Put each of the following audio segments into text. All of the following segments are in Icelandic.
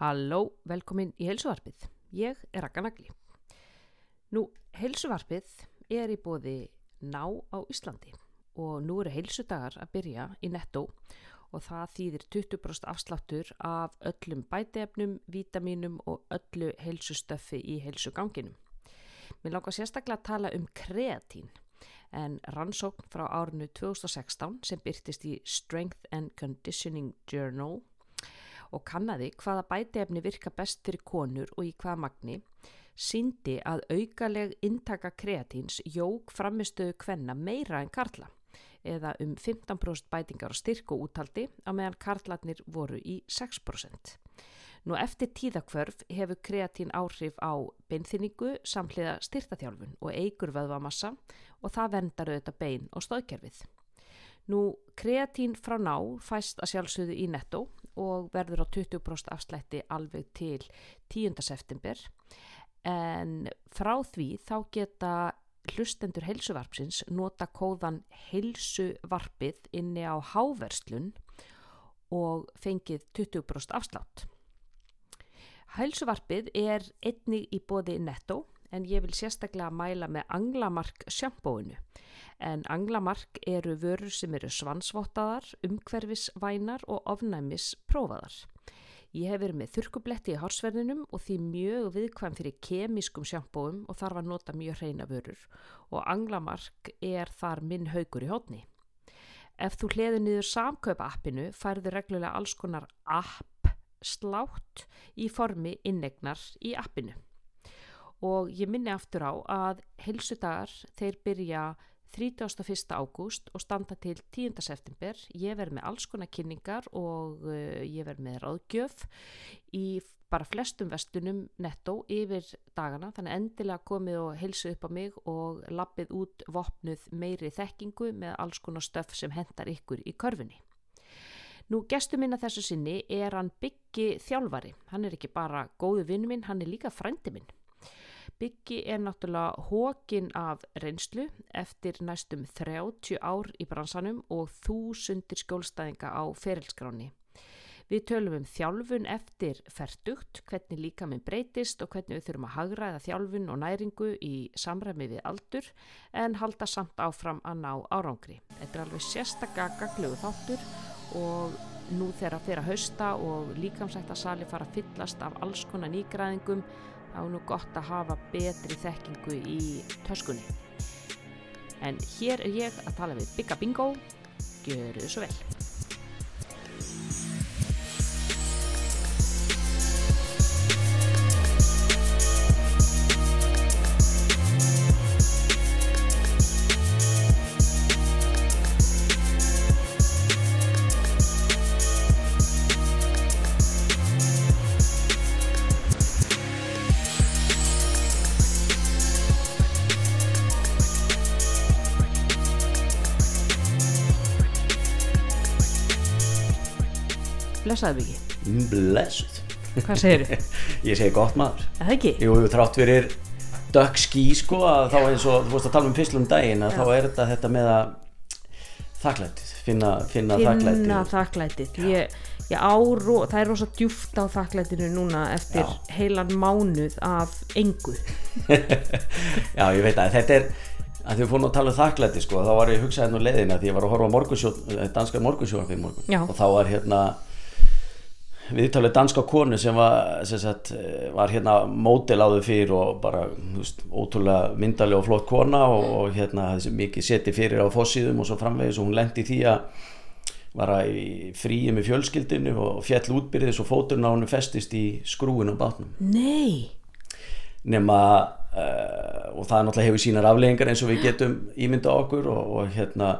Halló, velkomin í heilsuvarpið. Ég er Raka Nagli. Nú, heilsuvarpið er í bóði ná á Íslandi og nú eru heilsudagar að byrja í nettó og það þýðir 20% afsláttur af öllum bætefnum, vítaminum og öllu heilsustöffi í heilsuganginum. Mér langar sérstaklega að tala um kreatín en rannsókn frá árinu 2016 sem byrtist í Strength and Conditioning Journal og kannadi hvaða bætefni virka best fyrir konur og í hvaða magni síndi að augaleg intaka kreatíns jók framistöðu kvenna meira en karla eða um 15% bætingar á styrk og úttaldi á meðan karlarnir voru í 6%. Nú eftir tíðakvörf hefur kreatín áhrif á beinþyningu samhliða styrtaþjálfun og eigur vöðvamassa og það vendar auðvitað bein og stóðkerfið. Nú kreatín frá ná fæst að sjálfsögðu í netto og verður á 20% afslætti alveg til 10. september en frá því þá geta hlustendur heilsuvarpsins nota kóðan heilsuvarpið inni á háverslun og fengið 20% afslátt. Heilsuvarpið er einnig í bóði netto en ég vil sérstaklega mæla með Anglamark sjampóinu. En Anglamark eru vörur sem eru svansvottaðar, umhverfisvænar og ofnæmis prófaðar. Ég hef verið með þurkubletti í hársverðinum og því mjög viðkvæm fyrir kemískum sjampóum og þarf að nota mjög hreina vörur og Anglamark er þar minn haugur í hodni. Ef þú hliður niður samkaupa appinu færðu reglulega alls konar app slátt í formi innegnar í appinu. Og ég minni aftur á að helsudagar þeir byrja 31. ágúst og standa til 10. september. Ég verð með alls konar kynningar og uh, ég verð með ráðgjöf í bara flestum vestunum nettó yfir dagana. Þannig endilega komið og helsu upp á mig og lappið út vopnuð meiri þekkingu með alls konar stöf sem hendar ykkur í körfunni. Nú, gestu minna þessu sinni er hann byggi þjálfari. Hann er ekki bara góðu vinnu minn, hann er líka frændi minn. Byggi er náttúrulega hókin af reynslu eftir næstum 30 ár í bransanum og þúsundir skjólstæðinga á ferilskráni. Við tölum um þjálfun eftir ferdugt, hvernig líka minn breytist og hvernig við þurfum að hagraða þjálfun og næringu í samræmi við aldur en halda samt áfram að ná árangri. Þetta er alveg sérstaklega gagluðu þáttur og nú þegar að fyrir að hausta og líkamsætta sali fara að fyllast af alls konar nýgræðingum þá er nú gott að hafa betri þekkingu í töskunni. En hér er ég að tala við Bigga Bingo, gjöru þið svo vel. Blessaðu Biggi, Blessuð hvað segir þið? Ég segi gott maður það ekki? Jú, jú, þrátt fyrir dökk skí sko að þá eins og þú vorst að tala um fyrst um daginn þá er þetta þetta með að þakklætið, finna, finna, Finna þakklætið þakklætið. Ég, ég áró, það er rosa djúft á þakklætinu núna eftir Já. heilan mánuð af engu. Já, ég veit að þetta er að því við fórum að tala um þakklæti sko þá var ég að hugsa hérna á leiðina því ég var að horfa á morgunsjó, danska morgunsjóðan fyrir morgun Já. og þá var hérna viðtalið danska konu sem var, sem sagt, var hérna mótel áður fyrir og bara veist, ótrúlega myndalega og flott kona og, og hérna mikið seti fyrir á fossíðum og svo framvegis og hún lendi því að var að fríi með fjölskyldinu og fjall útbyrðis og fóturinn á hennu festist í skrúin á bátnum. Nei, nema uh, og það náttúrulega hefur sínar afleggingar eins og við getum ímynda okkur og, og hérna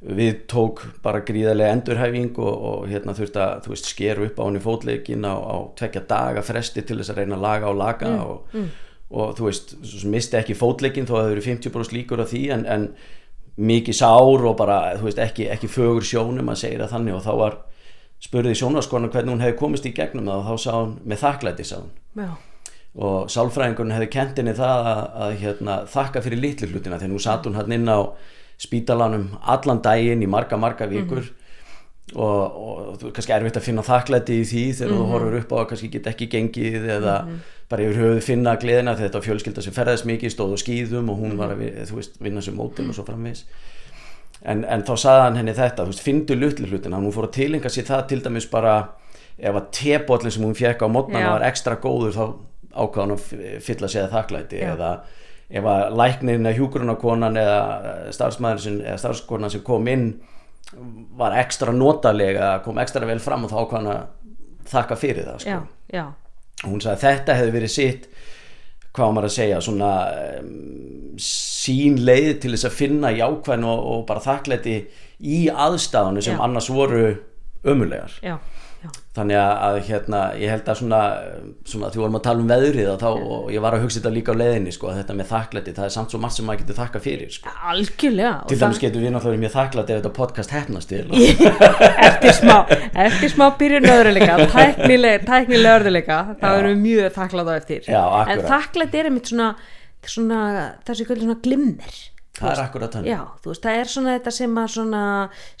við tók bara gríðarlega endurhæfing og, og hérna þurfti að veist skeru upp á henni fótleikin á, á tvekja daga fresti til þess að reyna að laga og laga og, og þú veist, misti ekki fótleikin þó að það eru 50% líkur á því en, en mikið sár og bara veist ekki, ekki fögur sjónum að segja þannig. Og þá var spurði sjónaskonan hvernig hún hefði komist í gegnum það og þá sá hún með þakklæti sá hún. Já, og sálfræðingurinn hefði kent henni það að, að hérna, þakka fyrir litlu hlutina þegar nú satt hún hann inn á spítalanum allan daginn í marga marga vikur. Og, og þú er kannski erfitt að finna þakklæti í því þegar þú horfur upp á að kannski get ekki gengið eða bara yfir höfuð finna gleðina þegar þetta fjölskylda sem ferðast mikið stóð á skýðum og hún var að þú veist, vinna sem mótil og svo framvegis. En, en þá saði hann henni þetta þú veist, fyndu lutli hlutina, hún fór að tilenga sér það til dæmis bara ef að tebollin sem hún fekk á mótnana var ekstra góður þá ákvað hann að fylla sér þakklæti eða ef að læknin eða hjúgrunakonan eða starfsmæður sem, eða starfskonan sem kom inn var ekstra notalega kom ekstra vel fram og þá hann að þakka fyrir það sko. Já, já, hún sagði þetta hefði verið sitt hvað maður að segja svona um, sín leið til þess að finna jákvæðin og, og bara þakklæti í aðstæðanu sem Já. annars voru ömulegar já, þannig að, hérna, ég held að svona, svona því vorum að tala um veðrið þá, og ég var að hugsa þetta líka á leiðinni sko, þetta með þakklæti, það er samt svo margt sem maður getur þakka fyrir sko. algjörlega til dæmis getur við náttúrulega mjög þakklæti ef þetta podcast hefnast eftir smá, eftir smá byrjun öðruleika tæknileg, tæknileg öðruleika þá erum við mjög þakklátt á eftir. Já, en þakklætt er einmitt svona, svona þessi kvöldi svona glimmer það er akkurat þannig. Já, veist, það er svona þetta sem að svona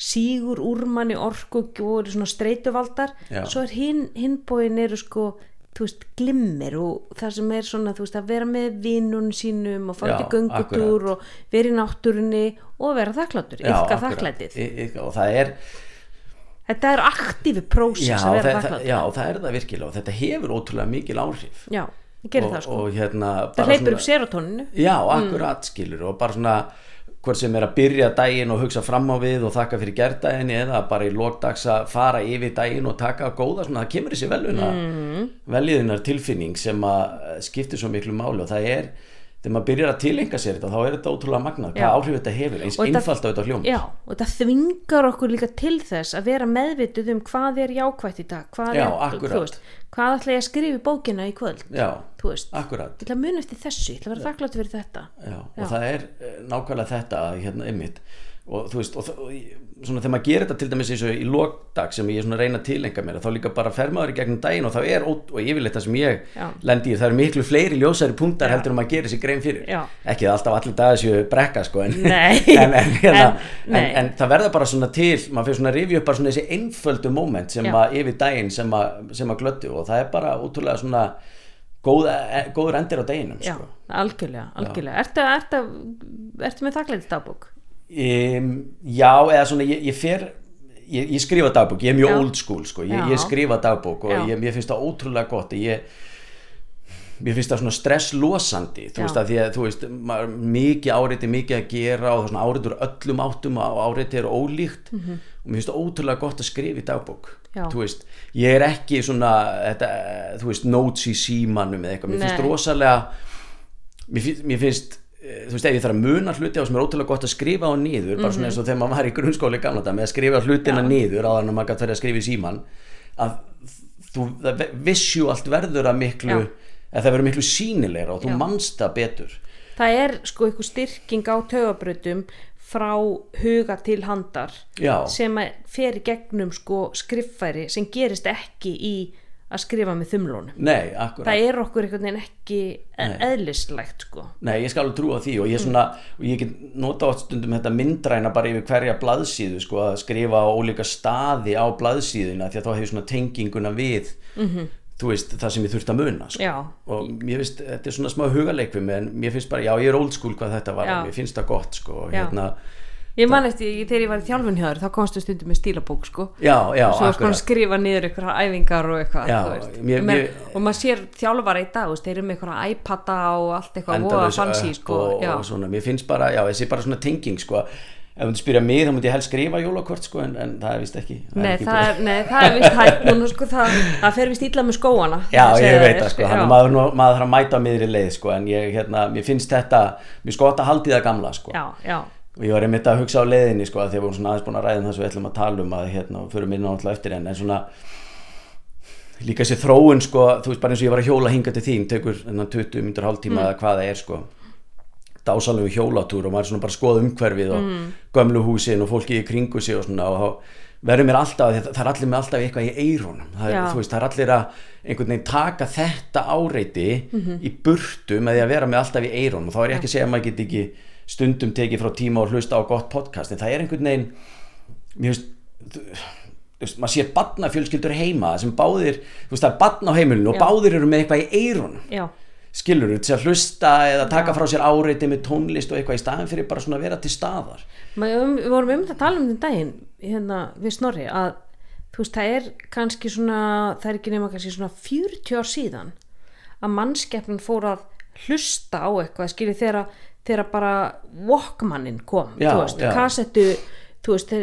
sígur úr manni orku og streituvaldar. Já. svo er hinn, hinbóin eru sko veist, glimmir og það sem er svona, veist, að vera með vinnun sínum og fara til göngutúr og vera í náttúrunni og vera þakkláttur, Já, yfka þakklætið. Og það er þetta er aktífi prósess að vera þakkláttur já, það er það virkilega og þetta hefur ótrúlega mikil áhrif. Já, og, það sko. og hérna það hleypur upp serotóninu Já, akkurat skilur og bara svona hvort sem er að byrja daginn og hugsa fram á við og þakka fyrir gerdaginn eða bara í lókdags að fara yfir daginn og taka góða svona, það kemur þessi veluna mm. veljiðunar tilfinning sem að skiptir svo miklu máli og það er þegar maður byrjar að tilenga sér þetta þá er þetta ótrúlega magnað, hvað áhrif þetta hefur. Eins einfalt á þetta hljóm Já, og þetta þvingar okkur líka til þess að vera meðvituð um hvað er jákvætt í dag hvað, Já, er, veist, hvað ætla ég að skrifa í bókina í kvöld Já, akkurat. Ég ætla að muna eftir þessu ég ætla að vera þakklátt fyrir þetta. Já, og það er eh, nákvæmlega þetta hérna ymmit og þú veist, og, og svona þegar maður gerir þetta til dæmis eins og í lókdag sem ég reyna að tilenga mér þá líka bara fer maður í gegnum daginn og þá er og yfirleitt það sem ég Já. lendi í það eru miklu fleiri ljósæri punktar heldur en maður gerir sér grein fyrir Já. ekki það alltaf allir dagar séu brekka sko en, en, en, hérna, En- það verða bara svona til maður fyrir svona að rifja upp bara svona þessi einföldu moment sem Já. að yfir daginn sem að, sem að glöttu og það er bara útrúlega svona góð, góður endir á daginum Já, sko. algjörlega, algjörlega ertu, ertu, ertu með þakklætt dagbók? Um, já, eða svona ég, ég fer ég, ég skrifa dagbók, ég er mjög Já. old school sko. ég, ég skrifa dagbók og ég, finnst það ótrúlega gott ég, mér finnst það svona stresslosandi þú Já. veist að því að þú veist mikið áriti, mikið að gera og það áritur öllum áttum og áriti er ólíkt og mér finnst það ótrúlega gott að skrifa í dagbók veist, ég er ekki svona þetta, þú veist, notes í símanum eða eitthvað, mér finnst rosalega mér finnst, þú veist, ef ég þarf að muna hluti á sem er ótrúlega gott að skrifa á niður, bara Mhm. svona eins og þegar maður var í grunnskóli gamla dag með að skrifa hlutina niður áður en að maður gæti verið að skrifa í síman að þú, það vissjúalt verður að miklu Já. að það verður miklu sínilegra og þú Já. manst það betur Það er sko eitthvað styrking á tögabrautum frá huga til handar sem fer í gegnum sko skriffæri sem gerist ekki í að skrifa með þumlónum Nei, akkurat það er okkur einhvern veginn ekki eðlislegt sko Nei, ég skal alveg trúa því og ég, svona, og ég get nota átt stundum þetta myndræna bara yfir hverja blaðsíðu sko, að skrifa á ólíka staði á blaðsíðuna því að þá hefur svona tenginguna við -hmm. þú veist, það sem ég þurft að muna sko. Og mér finnst, þetta er svona smá hugaleikvim en mér finnst bara, já ég er old school hvað þetta var Já. mér finnst það gott sko, og Já. Ég man eftir, þegar ég var í þjálfun hjá þér þá komstu stundum með stílabók sko. Já, já, svo sko að skrifa niður einhverja æfingar og eitthvað Já, mér- Men, mér- og maður sér þjálfara í dag þeir eru með einhverja iPada og allt eitthvað voða endalaus fancy öpp sko og, og svona, mér finnst bara, já, þessi bara svona tenging sko, ef þú spyrja mig þá myndi ég helst skrifa jólakort sko, en, en það er vist ekki Nei, ekki það er, nei, það er vist hægt núna sko, það, það fer vist illa með skóana Já, ég veit það sko, er maður, maður þarf að mæta miðri leið sko, en ég, hérna, mér finnst þetta, mér sko gott að haldi það gamla sko. Já, já, og ég var einmitt að hugsa á leiðinni sko, að því að við vorum svona aðeins búin að ræða um það sem við ætlum að tala um að hérna, og fyrir minna náttúrulega eftir en, en svona líka þessi þróun sko, þú veist bara eins og ég var að hjóla hinga til þín, tekur þennan 20 myndur hálftíma eða hvað það er sko. Dásalegu hjólatúr og maður er svona bara að skoða umhverfið og gömlu húsin og fólki í kringu sig og svona og þá verður mér alltaf, það er allir með alltaf eitthvað í eyrunum, það er, það er allir að einhvern veginn taka þetta áreiti í burtu með því að vera með alltaf í eyrunum. Og þá er ég ekki að segja að maður get ekki stundum tekið frá tíma og hlusta á gott podcast en það er einhvern veginn mér finnst þú veist, maður sér badnafjölskyldur heima sem báðir, þú veist það er badn á heimilinu og báðir eru með eitthvað í eirun já, skilur þú, til að hlusta eða taka Já. frá sér áreiti með tónlist og eitthvað í staðin fyrir bara svona að vera til staðar. Um, við vorum um þetta að tala um þetta daginn hérna við Snorri að þú veist það er kannski svona það er ekki nema kannski svona 40 ár síðan að mannskeppnin fór að hlusta á eitthvað skilji þegar, þegar bara Walkmanin kom Já, þú veist, já. kassettu þú veist,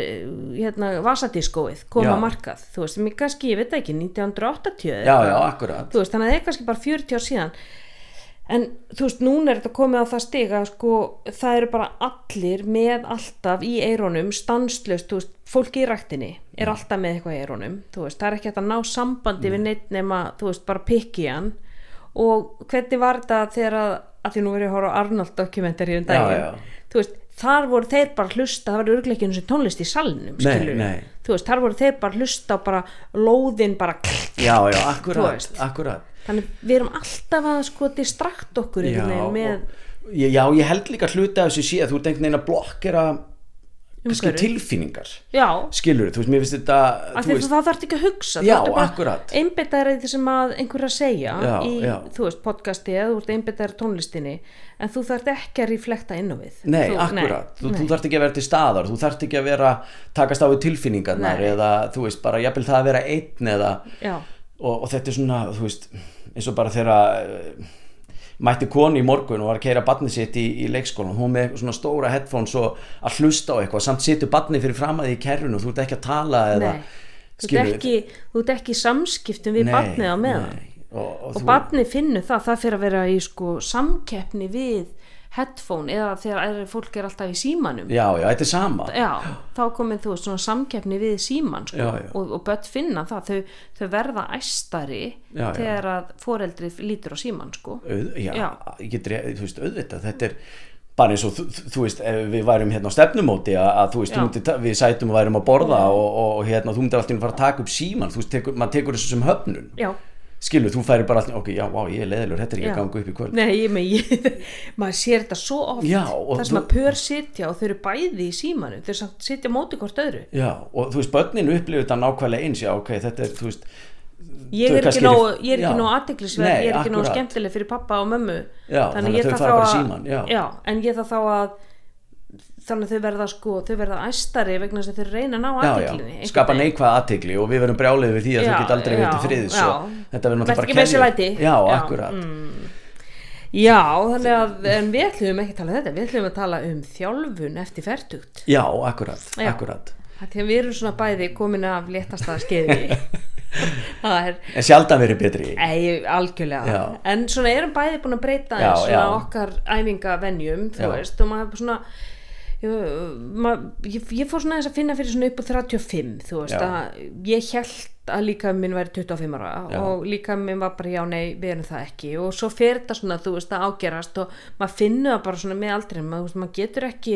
hérna vasadiskóið kom Já. að markað, þú veist, mér kannski ég veit ekki 1980 eða já, já, akkurat. Þú veist, þannig að það er kannski bara 40 ár síðan. En þú veist, núna er þetta komið á það stig að sko, það eru bara allir með alltaf í eironum stanslust, þú veist, fólki í ræktinni er alltaf með eitthvað í eironum þú veist, það er ekki að ná sambandi við neitt nema, þú veist, bara pikki hann. Og hvernig var þetta þegar að, að því nú verið að horfa á Arnold dokumentari um daginn, þú veist þar voru þeir bara hlusta, það var eins og tónlist í salnum, Nei, skilur nei. þú veist, þar voru þeir bara hlusta á bara lóðin bara já, já, akkurat, akkurat. Þannig við erum alltaf að sko distrakt okkur já, með og, já, ég held líka hluti af þessu sé að þú ert einhvern veginn að blokkera kannski tilfinningar. Já, skilur þú veist, mér finnst þetta veist, það þarf ekki að hugsa Já, þú ert bara akkurat. einbyttaðir í því sem að einhver er að segja Já, í, þú veist, podcasti eða þú ert einbyttaðir tónlistinni en þú þarft ekki að reflekta inn á við. Nei, þú, akkurat, þú, nei. þú þarft ekki að vera til staðar. Þú þarft ekki að vera takast á við tilfinningarnar Nei. eða þú veist bara jafnvel það að vera einn eða og, og þetta er svona, þú veist eins og bara þegar uh, mætti koni í morgun og var að keira badni sitt í, í leikskólan, hún með svona stóra headphones og að hlusta á eitthvað, samt situr badni fyrir fram að því í kerrun og þú ert ekki að tala eða, nei. Þú ert skilurðu? ekki, þú ert ekki í samskiptum við barnið á meðan. og, og, og þú, barnið finnur það, það fyrir að vera í sko samkeppni við headphone eða þegar fólk er alltaf í símanum. Já, já, þetta er sama. Já, þá komið þú veist svona samkeppni við síman sko, Já, já. og, og börn finna það. Þau, þau verða æstari Já, þegar að foreldrið lítur á síman sko. Auð, já, ég get reyð, þú veist, auðvitað þetta er bara eins og þú, þú- veist við værum hérna á stefnumóti að, að þú veist, þú myndir, við sætum og værum að borða og, og, og hérna, þú myndir alltaf fara að taka upp síman þú veist, tekur, maður tekur þessu sem höfnun. Já, skilur, þú færi bara alltaf, ok, já, vá, ég er leðilur þetta er ekki Já. að ganga upp í kvöld. Nei, ég með ég, maður sér þetta svo oft Já, þar sem að pör sitja og þau eru bæði í símanum þau sitja móti hvort öðru. Já, og þú veist, börnin upplifir þetta nákvæmlega eins já, ok, þetta er, þú veist ég er ekki nóg, eru- ég er ekki nóg er skemmtileg fyrir pappa og mömmu. Já, þannig að ég þau þá bara já. en ég þarf þá að þannig að þau verða sko, þau verða æstari vegna þess að þau reyna að ná já, skapa neikvæð aðtegli og við verum brjálið við því að Já, þau get aldrei verið til friðis þetta verður náttúrulega bara læti. já, Já, akkurat Já, þannig að en við ætlum ekki að tala um þetta, við ætlum að tala um þjálfun eftir fertugt. já, akkurat, Já. akkurat Því að við erum svona bæði komin af léttasta skeiði. er, en sjaldan verið betri ei, algjörlega. Já. En svona erum bæði búin að breyta Já, svona já. okkar æfingavenjum, þú Já. veist, og maður svona, ég, ég, fór svona þess að finna fyrir svona upp á 35, þú veist, Já. að ég held að líka minn væri 25 ára Já. og líka minn var bara já nei við erum það ekki og svo fer þetta svona þú veist að ágerast og maður finnur það bara svona með aldrei maður, maður getur ekki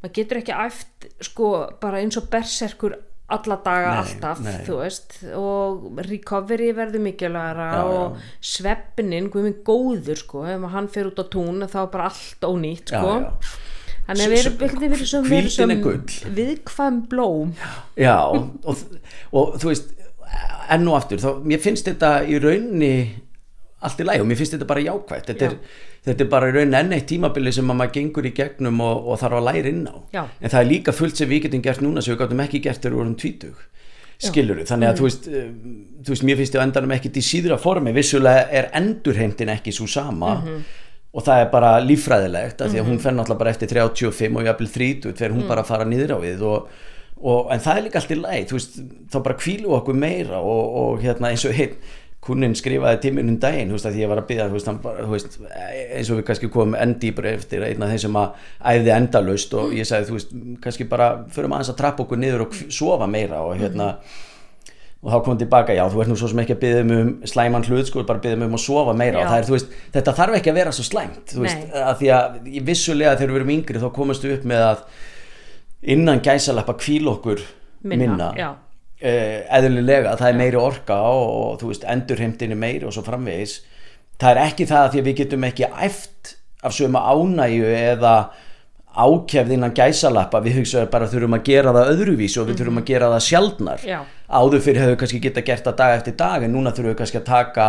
maður getur ekki æft sko bara eins og berserkur alla daga Nei, alltaf nei. þú veist og recovery verður mikilvægara Já, já. og svefnin guðminn góður sko ef hann fer út á tún þá er bara allt ónýtt já, sko já. Þannig að við erum veginn verið sem, hvíldin sem er gull. viðkvæm blóm Já, og, og, þú veist enn og aftur, þá, mér finnst þetta í raunni allt í læg og mér finnst þetta bara jákvætt þetta, er, þetta er bara í rauninni enn eitt tímabili sem að maður gengur í gegnum og, og þarf að læra inn á Já. en það er líka fullt sem við getum gert núna sem við gáttum ekki gert þegar við vorum tvítug skilur þannig Mm. að þú veist, um, þú veist mér finnst á endanum ekkit í síðra formi vissulega er endurheimtin ekki svo sama Mhm. Og það er bara líffræðilegt af því að hún fer náttúrulega bara eftir 35 og jafnvel 30 þegar Mm. hún bara að fara niður á við og, og, en það er líka allt í læg veist, þá bara kvílu okkur meira og, og hérna eins og einn kunnin skrifaði tíminum daginn, veist, því ég var að byggja eins og við kannski komum enn dýbra eftir einn af þeim sem að æfði endalaust og ég sagði, veist, kannski bara förum aðeins að trappa okkur niður og sofa meira og hérna og þá kom tilbaka, já, þú ert nú svo sem ekki að byggja um slæman hlut, sko, bara byggja um að sofa meira Já. og það er, þú veist, þetta þarf ekki að vera svo slæmt, þú veist, Nei. að því að vissulega þegar við erum yngri þá við upp með að innan gæsalappa kvíl okkur minna, minna, já, uh, eðlilega, það er meiri orka og, og þú veist, endurheimtin er meiri og svo framvegis það er ekki það að því að við getum ekki æft af sömu ánægju eða ákjæfð innan gæsalappa við hugsaðum bara þurfum að gera það öðruvísi og við þurfum að gera það sjaldnar Já. áður fyrir hefur kannski geta gert það dag eftir dag en núna þurfum við kannski að taka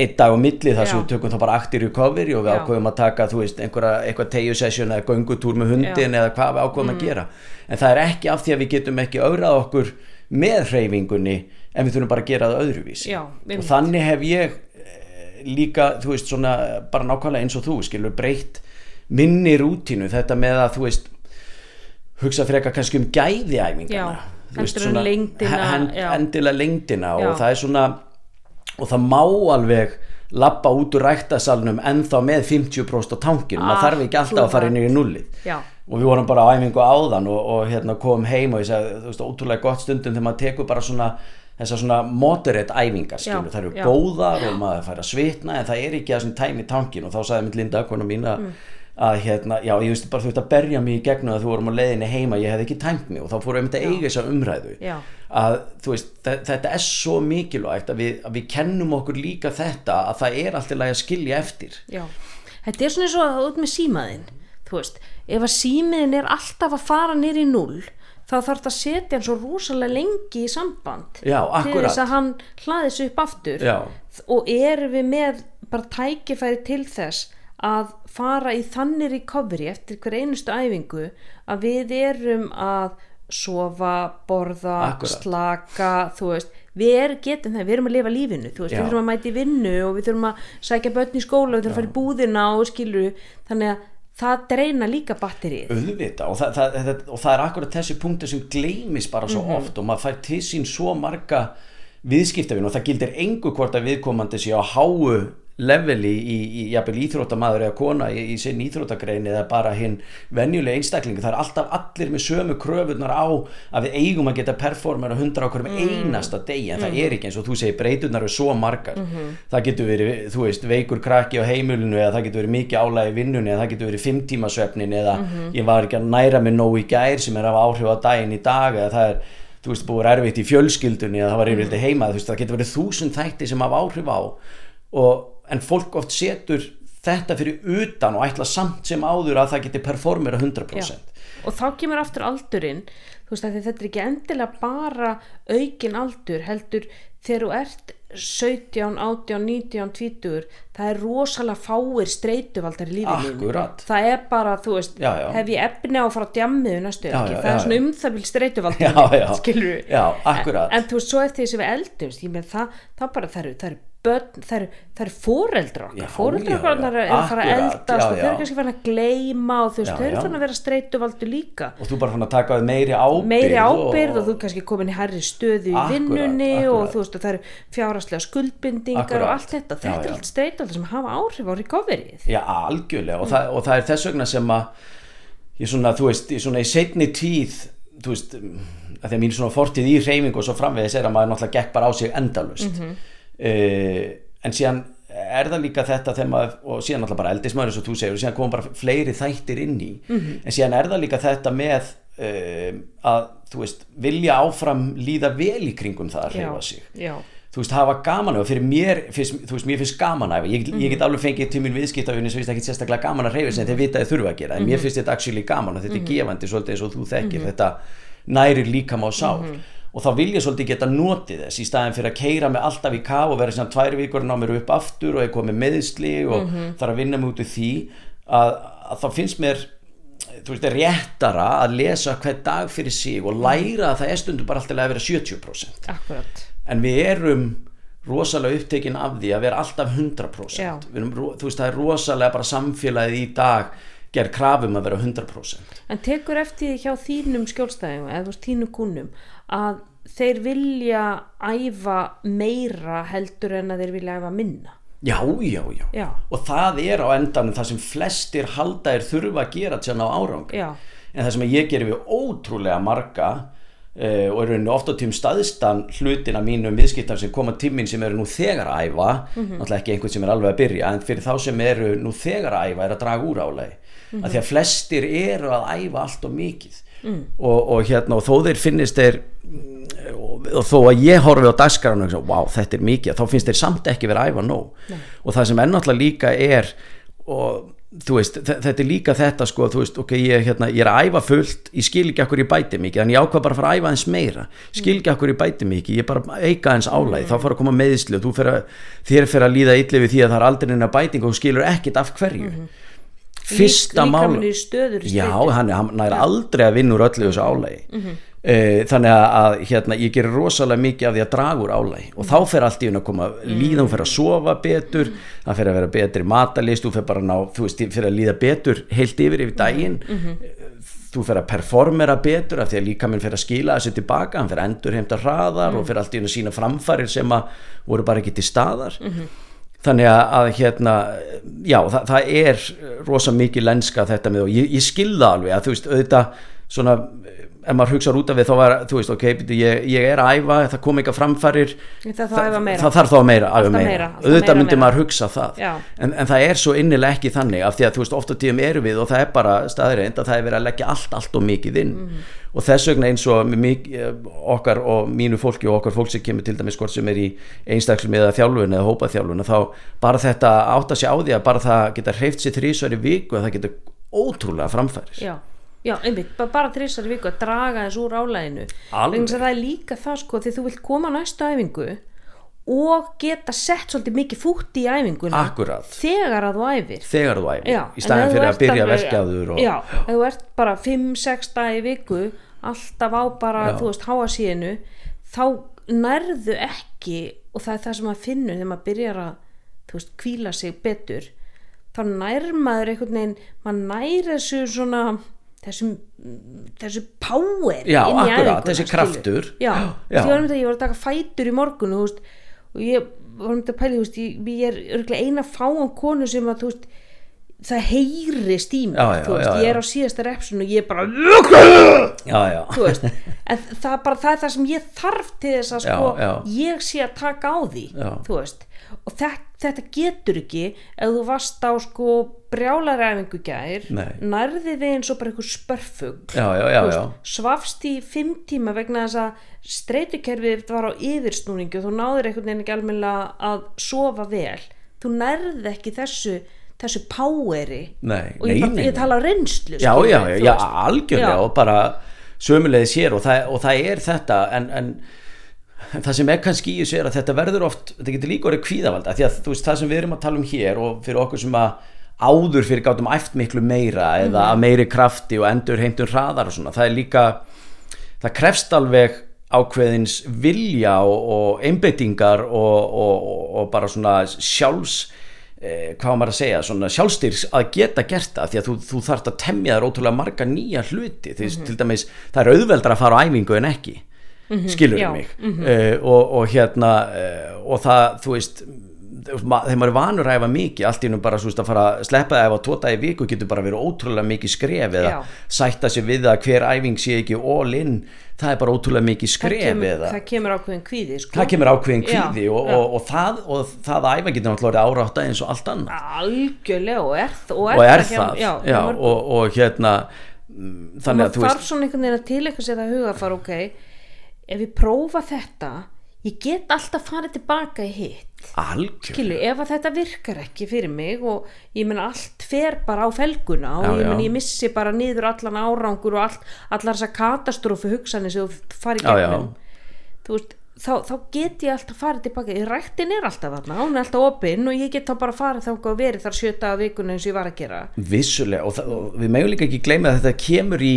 einn dag á milli þar sem Já. við tökum þá bara aktir recovery og við Já. ákveðum að taka þú veist einhverja, eitthvað tegju session eða göngutúr með hundin eða hvað við ákveðum Mm. að gera en það er ekki af því að við getum ekki augrað okkur með hreyfingunni en við þurfum bara að gera það öðruvísi Já, og þannig hef ég eh, líka, þú veist, svona bara nákvæmlega eins og þú, skilur, breytt minni rútínu, þetta með að þú veist, hugsa frekar kannski um gæðiæfingana en svona- lengdina, hen- já. endilega lengdina Já. og það er svona og það má alveg lappa út úr ræktasalnum ennþá með 50% á tankinu, maður þarf ekki alltaf að fara inn í nullið Já. og við vorum bara á æfingu áðan og, og hérna komum heim og ég sagði, þú veist, ótrúlega gott stundum þegar maður tekur bara svona þessar svona moderate æfingar, það eru já. góðar og maður fær að svitna en það er ekki að tæmi tankin og þá sagði mitt Linda, kona mín að Mm. Að hérna, já, ég veist bara þú ert að berja mig í gegnum að þú vorum á leiðinni heima, ég hef ekki tæmt mig og þá fórum við að eiga þessa umræðu. Já. að þú veist, þe- þetta er svo mikilvægt að við, að við kennum okkur líka þetta að það er alltaf að skilja eftir. Já, þetta er svona eins og að út með símaðinn þú veist, ef að símiðin er alltaf að fara nýr í null þá þarf það að setja hann svo rosalega lengi í samband Já, til þess að hann hlaði sig upp aftur. Já. og erum við með bara tækifæri til þess að fara í þannig recovery eftir hver einustu æfingu að við erum að sofa, borða, Akkurat. slaka þú veist, við er, getum það við erum að lifa lífinu, þú veist, Já. við þurfum að mæta í vinnu og við þurfum að sækja börn í skóla við þurfum að fara í búðina og skilur þannig að það dreina líka batterið auðvita og það, það, það, og það er akkurat þessi punktur sem gleymis bara svo Mhm. oft og maður fær til sín svo marga viðskiptavinn og það gildir engu hvort að viðkomandi sé á háu leveli í, í jafnvel íþróttamaður eða kona í, í sinn íþróttagrein eða bara hinn venjulega einstaklingu það er alltaf allir með sömu kröfunar á að við eigum að geta performera hundra á hverjum einasta degi en það er ekki eins og þú segir breytunar eru svo margar. Það getur verið, þú veist, veikur krakki á heimilinu eða það getur verið mikið álægi í vinnunni eða það getur verið fimm tíma svefnin eða ég var ekki að næra mig nóg í gær sem er af áhrif á daginn í dag eða það er þú veist, búið erfitt í fjölskyldunni eða það var yfirleitt heima, þú veist, það getur verið þúsund þætti sem hafa áhrif á og, en fólk oft setur þetta fyrir utan og ætla samt sem áður að það geti performera 100% og þá kemur aftur aldurinn þú veist að þetta er ekki endilega bara aukin aldur heldur þegar þú ert 17, 18, 19, 20 það er rosalega fáir streituvaldar í lífinu það er bara, þú veist, Já, já. hef ég efni á að fara á djammið næstu Já, ekki, já, það já, er svona já. um Já, já. Já, akkúrat. en, en þú veist, svo eftir því sem við eldumst það, það það það eru börn, það eru, eru foreldra okkar. Já, foreldra já, okkar já. eru að fara að eldast já, og þau eru kannski farin að gleyma og þau eru farin að vera streituvaldur líka. Og þú bara fann að taka meiri ábyrgð meiri ábyrgð og, þú kannski komin í herri stöðu í Akkúrat, vinnunni og akkúrat. þú veist og það eru fjáraslega skuldbindingar Akkúrat. og allt þetta, þetta er allt streituvaldur sem hafa áhrif á recoveryið. Já, algjörlega. Og, það, og það er þess vegna sem að ég svona, þú veist, í svona í setni tíð þú veist, að því að mín svona fortíð í reyfingu og svo framvegis er að maður náttúrulega gekk bara á sig endalust mm en síðan er það líka þetta maður, og síðan náttúrulega bara eins og þú segir og síðan koma bara fleiri þættir inn í. En síðan er það líka þetta með uh, að, þú veist, vilja áfram líða vel í kringum það að reyfa sig. já, þú veist, hafa gaman af fyrir mér, finnst, þú veist, mér finnst gaman af ég, ég get alveg fengið til mín viðskiptafinni sem finnst ekki sérstaklega gaman að reyfa sem þeir vita að þeir þurfa að gera en mér finnst þetta actually gaman og þetta er gefandi svolítið eins og þú þekkir, þetta nærir líkam á sál og þá vil ég svolítið geta notið þess í staðin fyrir að keira mig alltaf í kaf og vera sem tvær vikur ná mér upp aftur og ég komið meðsli og þarf að vinna mig út í því að, að þá finnst mér þú veist, réttara að lesa hvern dag fyrir sig og læra að það er stundum bara alltaf að vera 70% akkurat en við erum rosalega upptekinn af því að vera alltaf 100% Já. Við erum, þú veist það er rosalega bara samfélagið í dag gerð krafum að vera 100% En tekur eftir því hjá þínum skjólstæðum eða þú veist þínum kúnum að þeir vilja æfa meira heldur en að þeir vilja æfa minna. Já, já, já, Já. og það er á endanum það sem flestir halda er þurfa að gera til að ná árangri. Já. en það sem ég gerir við ótrúlega marga Uh, og er rauninni oft á tím staðstan hlutin af mínum viðskiptar sem koma tíminn sem eru nú þegar að æfa náttúrulega ekki einhvern sem er alveg að byrja en fyrir þá sem eru nú þegar að æfa er að draga úr álægi mm að því að flestir eru að æfa allt og mikið og, og hérna og þó þeir finnist þeir mm, og, og þó að ég horfi á dagskaran og wow, þetta er mikið þá finnst þeir samt ekki verið að æfa nóg. Og það sem er náttúrulega líka er og þú veist, þe- þetta er líka þetta sko, þú veist, ok, ég, er hérna, ég er að æfa fullt ég skil ekki akkur ég bæti mikið en ég ákvað bara að fara að æfa eins meira. Skil ekki akkur ég bæti mikið, ég bara eika eins álæg þá fara að koma að þér fer að líða illi við því að það er aldrei neina bæting og skilur ekkit af hverju fyrsta Lík- mál er já, hann, hann nær aldrei að vinna úr öllu þessu álægi mm þannig að, að hérna, ég gerir rosalega mikið af því að draga úr álægi og þá fer allt í hún að koma líða, hún fer að sofa betur það fer að vera betri matalist þú fer bara að ná, þú veist, fer að líða betur heilt yfir yfir daginn. Þú fer að performera betur af því að líka minn fer að skila þessu tilbaka hann fer að endur heimta hraðar og fer allt í hún að sína framfarir sem að voru bara ekki til staðar þannig að, hérna já, það, það er rosa mikið lenska þetta með og ég, ég skilða alveg að þú veist, auðvitað svona ef maður hugsaður út af við þá var, þú veist, ok, ég, ég er að æfa, það kom eitthvað framfærir Það þarf að æfa meira. það þarf þá að meira, Alltaf meira. meira, alltaf auðvitað meira, myndi meira. maður hugsa það en, en það er svo innilega ekki þannig af því að þú veist, ofta tíðum eru við og það er bara staðreind að það er verið að leggja allt, allt og mikið inn Mhm. og þess vegna eins og með mik- eh, okkar og mínu fólki og okkar fólk sem kemur til dæmis hvort sem er í einstaklum eða þjálfun eða hópaþjálfun þá bara þetta átt að sé á því að bara það geta sér já, einmitt, bara, þrissar í viku að draga þess úr álæðinu þess að það er líka það sko því þú vilt koma á næstu æfingu og geta sett svolítið mikið fútt í æfinguna Akkúrat. þegar að þú æfir þegar þú æfir Já, í staðin fyrir að byrja þur og, já, ef þú ert bara 5-6 dagi í viku alltaf á bara, Já. þú veist, háasíðinu þá nærðu ekki og það er það sem maður finnur þegar maður byrjar að, þú veist, kvíla sig betur þá nær maður einhvern veginn, maður nær þessu svona þessum, þessu power Já, akkurat, þessi kraftur. já, Já. Ég, var að, ég var að taka fætur í morgun og, veist, og ég var einmitt að pæli veist, ég, ég er örgulega eina fáum konu sem að veist það veist, já, ég er á síðasta repsun og ég er bara en það, bara, það er það sem ég þarf til þess að sko, ég sé að taka á því þú veist, og þetta, þetta getur ekki ef þú varst á sko brjálaræfingu gær nærði þið eins og bara einhver spörfugl. Já, já, já, veist, svafst í fimm tíma vegna þess að streytukerfið var á yfirsnúningu og þú náður einhvern veginn ekki almennilega að sofa vel. Þú nærði ekki þessu þessu poweri. Nei, og ég, nei, bara, ég tala reynslu já, já, já, algjörlega og bara sömulegði sér og það, og það er þetta en, en það sem er kannski í þessu er að þetta verður oft þetta getur líka orðið kvíðavalda því að þú veist það sem við erum að tala um hér og fyrir okkur sem að áður fyrir gátum æft miklu meira eða Mhm. af meiri krafti og endur heimtum hraðar og svona, það er líka það krefst alveg ákveðins vilja og, og einbeitingar og, og, og, bara svona sjálfs eh, hvað maður að segja, svona sjálfstýrs að geta gert það, því að þú, þú þarft að temja þér ótrúlega marga nýja hluti því Mhm. til dæmis, það er auðveldar að fara á æfingu en ekki, skilur já, mig uh, og, og hérna uh, og það, þú veist þegar maður er vanur að æfa mikið allt í nú bara veist, að fara að sleppa að æfa tóta í viku getur bara verið ótrúlega mikið skref eða Já. sætta sig við að hver æfing sé ekki all in, það er bara ótrúlega mikið það skref kemur, eða það kemur ákveðin kvíði sko. það kemur ákveðin kvíði og, já. og, og, það, og það að æfa getur náttúrulega árátta eins og allt annað algjörlega og er, og er, og það já, mörgum. og, og hérna mm, þannig að þú þarf veist svona einhvern veginn að tilekka sér það huga fara ok, ef ég prófa þetta ég get alltaf farið tilbaka í hitt algjör Kilu, ef að þetta virkar ekki fyrir mig og ég menn allt fer bara á felguna og Já, ég menn já. ég missi bara niður allan árangur og allt, allar þessar katastrófu hugsanir sem þú farið Já, já. gegnum þú veist, þá, þá get ég alltaf farið tilbaka, ræktin er alltaf þarna hún er alltaf opinn og ég get þá bara farið þá og verið þar sjöta að vikuna eins og ég var að gera vissulega og, það, og við megum líka ekki gleyma að þetta kemur í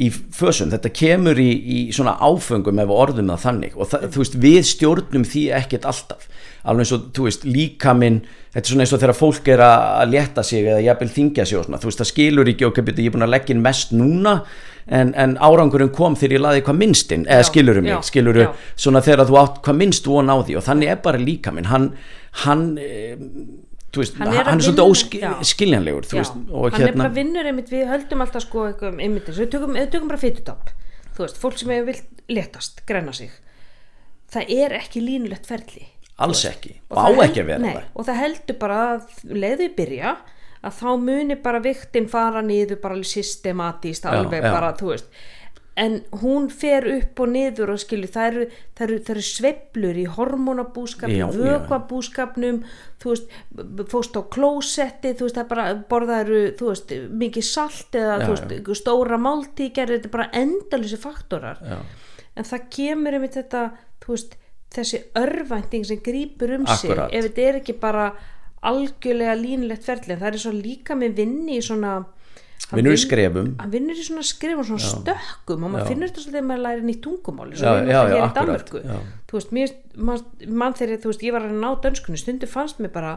í fösum, þetta kemur í, í svona áfengum ef orðum það þannig. Og það, þú veist, við stjórnum því ekkert alltaf. Alveg eins og, þú veist, líkaminn þetta er svona eins og þegar fólk er að létta sig eða jafnvel þingja sig og svona, þú veist, það skilur ekki ok, beti, ég er búin að leggja inn mest núna en, en árangurinn kom þegar ég laði hvað minnstinn. Eða Já, skilur mig, já, skilur já. svona þegar þú átt hvað minnst von á því. Og þannig er bara líkaminn, hann hann, e, þú veist, Hann hann er er, að svolítið já. óskiljanlegur Já, og hann er hérna bara vinnur einmitt, við höldum alltaf sko einmitt, og við tökum, við tökum bara fytutopp fólk sem hefur vilt letast grenna sig. Það er ekki línulegt ferli alls ekki, Og og á ekki að vera nei, það. og það heldur bara að leiðu byrja að þá muni bara viktin fara niður bara alveg systematíst alveg já. bara, þú veist en hún fer upp og niður og skilju, það eru, eru, eru sveiflur í hormonabúskapnum, Já, já. vökvabúskapnum þú veist, fórst á klósetti þú veist, það bara borðaðu þú veist, mikið salt eða Já, veist, einhver stóra máltíð gerði þetta er bara endalisi faktorar Já. en það kemur einmitt þetta þú veist, þessi örvænting sem grýpur um Akkúrat. sig ef þetta er ekki bara algjörlega línulegt ferli en það er svo líka með vinni í svona hann vinnur í skrefum. hann vinnur í svona skrifum, svona stökkum og maður finnur þetta svolítið að maður læri nýtt tungumál Já, svo já, já, já. þú veist, mér, mann, mann þegar þú veist, ég var að ná dönskunni, stundu fannst mér bara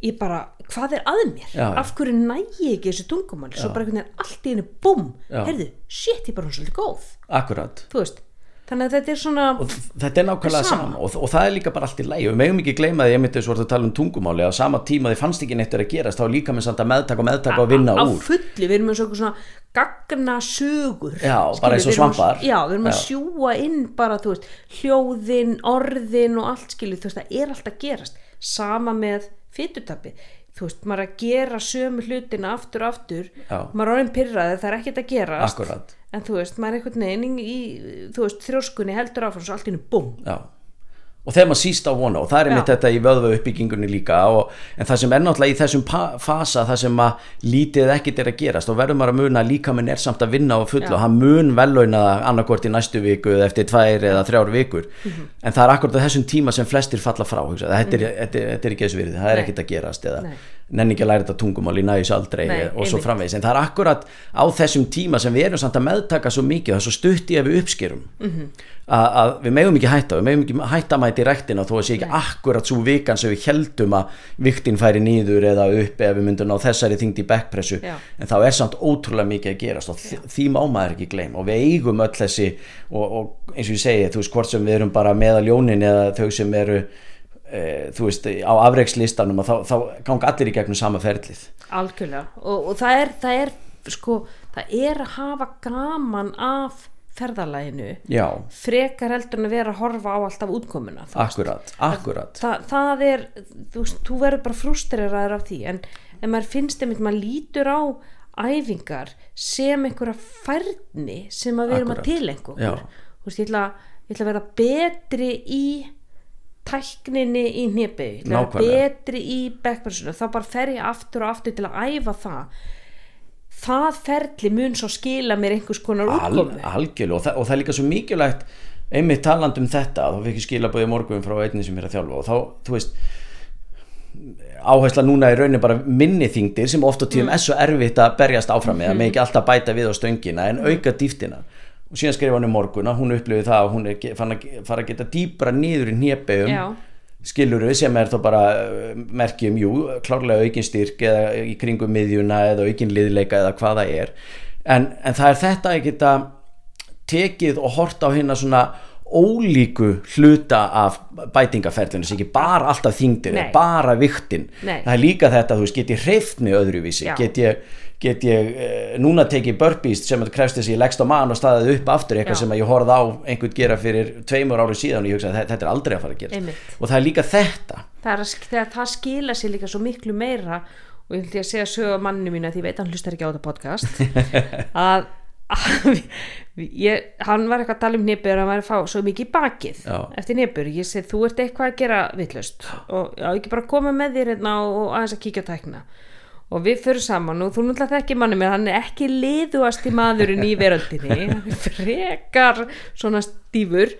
ég bara, hvað er að mér? Já, já. af hverju næ ég ekki þessu tungumál svo bara einhvern veginn allt í henni, búm Já. heyrðu, shit, ég bara hún svolítið góð. Akkurat. Þú veist, þannig að þetta er svona og þetta er nákvæmlega er sama. sama og, og það er líka bara allt í lægi og við megum ekki gleyma því ég myndi svo að tala um tungumáli á sama tíma þið fannst ekki neitt verið að gerast þá er líka með samt að meðtaka og meðtaka og vinna á úr fullu, við erum með svona, svona gagna sögur Já, bara eins og svampar. já, við erum að Já. sjúa inn bara, þú veist, hljóðin orðin og allt skilju, þú veist, það er allt að gerast sama með fytutapi þú veist, maður er að gera sömu hlutina aftur og aftur, Já. maður er orðin pyrraði það er ekkert að gerast Akkúrat. En þú veist, maður er einhvern veginn í, þú veist, þrjóskunni heldur áfram svo allt í hennu búm Já. Og þegar maður síst á vona og það er Já. þetta í vöðva uppbyggingunni líka og, en það sem er náttúrulega í þessum fasa það sem að lítið ekkit er að gerast og verður maður að muna að líka minn er samt að vinna á fullu Já. og hann mun vellauna það annarkvort í næstu viku eða eftir tvær eða þrjár vikur Mhm. en það er akkurat á þessum tíma sem flestir falla frá þetta, er, þetta, er, þetta er ekki þessu virði, það er ekkit að gerast eða Nei. nenni ekki að læra þetta tungumál í næjus aldrei Nei, og svo framvegis en það er akkurat á þessum tíma sem við erum samt að meðtaka svo mikið og það er svo stutt í ef við uppskerum Mhm. að, að við megum ekki hætta við megum ekki hætta að mæta í ræktina þó að sé ekki akkurat svo vikan sem við heldum að viktin færi nýður eða upp ef við myndum ná þessari þingd í backpressu. Já. en þá er samt ótrúlega mikið að gerast og því má maður ekki gleyma og við eigum öll þessi og, og eins og ég segi, þú veist hvort sem við erum bara meðal ljónin eða þau sem eru e, þú veist, á afreikslistanum og þá, þá ganga allir í gegnum sama ferlið. Algjörlega. Og, og það er það er sko, það er ferðalæginu já, frekar heldur en að vera að horfa á alltaf útkomuna akkurat, akkurat Þa, það er, þú, þú verður bara frustreraður af því en, en maður finnst einmitt, maður lítur á æfingar sem einhverja færni sem að við erum að Akkúrat. tilengu Já. okkur þú veist, ég ætla, ég ætla að vera betri í tækninni í vera Nákvæmlega. betri í backpressinu þá bara fer ég aftur og aftur til að æfa það það ferli mun svo skila mér einhvers konar Al, útkomu algjörlega og, og það er líka svo mikilvægt einmitt taland um þetta þá fikk ég skilabóði morgun frá einni sem er að þjálfa og þá, þú veist áhersla núna í raunin bara minni þingdir sem oft á tíðum Mm. er svo erfitt að berjast áfram með, það Mhm. með ekki alltaf bæta við á stöngina en auka dýftina og síðan skrifa hann um morgun að hún upplifið það að hún er fann að fara að geta dýpra niður í Já. Skiluru sem er þá bara uh, merkjum, jú, klárlega aukin styrk eða í kringum miðjuna eða aukin liðleika eða hvað það er en, en það er þetta að geta tekið og hort á hérna svona ólíku hluta af bætingaferðinu sem ekki bara alltaf þingdir, Nei. bara viktin Nei. það er líka þetta, þú veist, get ég hreift mig öðruvísi, Já. get ég, get ég uh, núna tekið burpees sem að krefst þess að ég leggst á mann og staðið upp aftur eitthvað Já. sem að ég horfði á einhvern gera fyrir tveimur ári síðan og ég hugsa að þetta er aldrei að fara að gera Einmitt. og það er líka þetta það er að, þegar það skila sér líka svo miklu meira og ég ætla að segja sögu af manni mín að því ég veit að hann hlustar ekki á þetta podcast að, að ég, hann var eitthvað að tala um nýpur að hann var að fá svo mikið í bakið Já. eftir nýpur, ég segi þú ert eitthvað að gera vittlust og já, ekki bara koma með þér hérna og, og aðeins að kíkja á tækna og við fyrir saman og þú náttúrulega þekki manni mér hann er ekki liðuasti maðurinn í veröldinni. Hann er frekar svona stífur.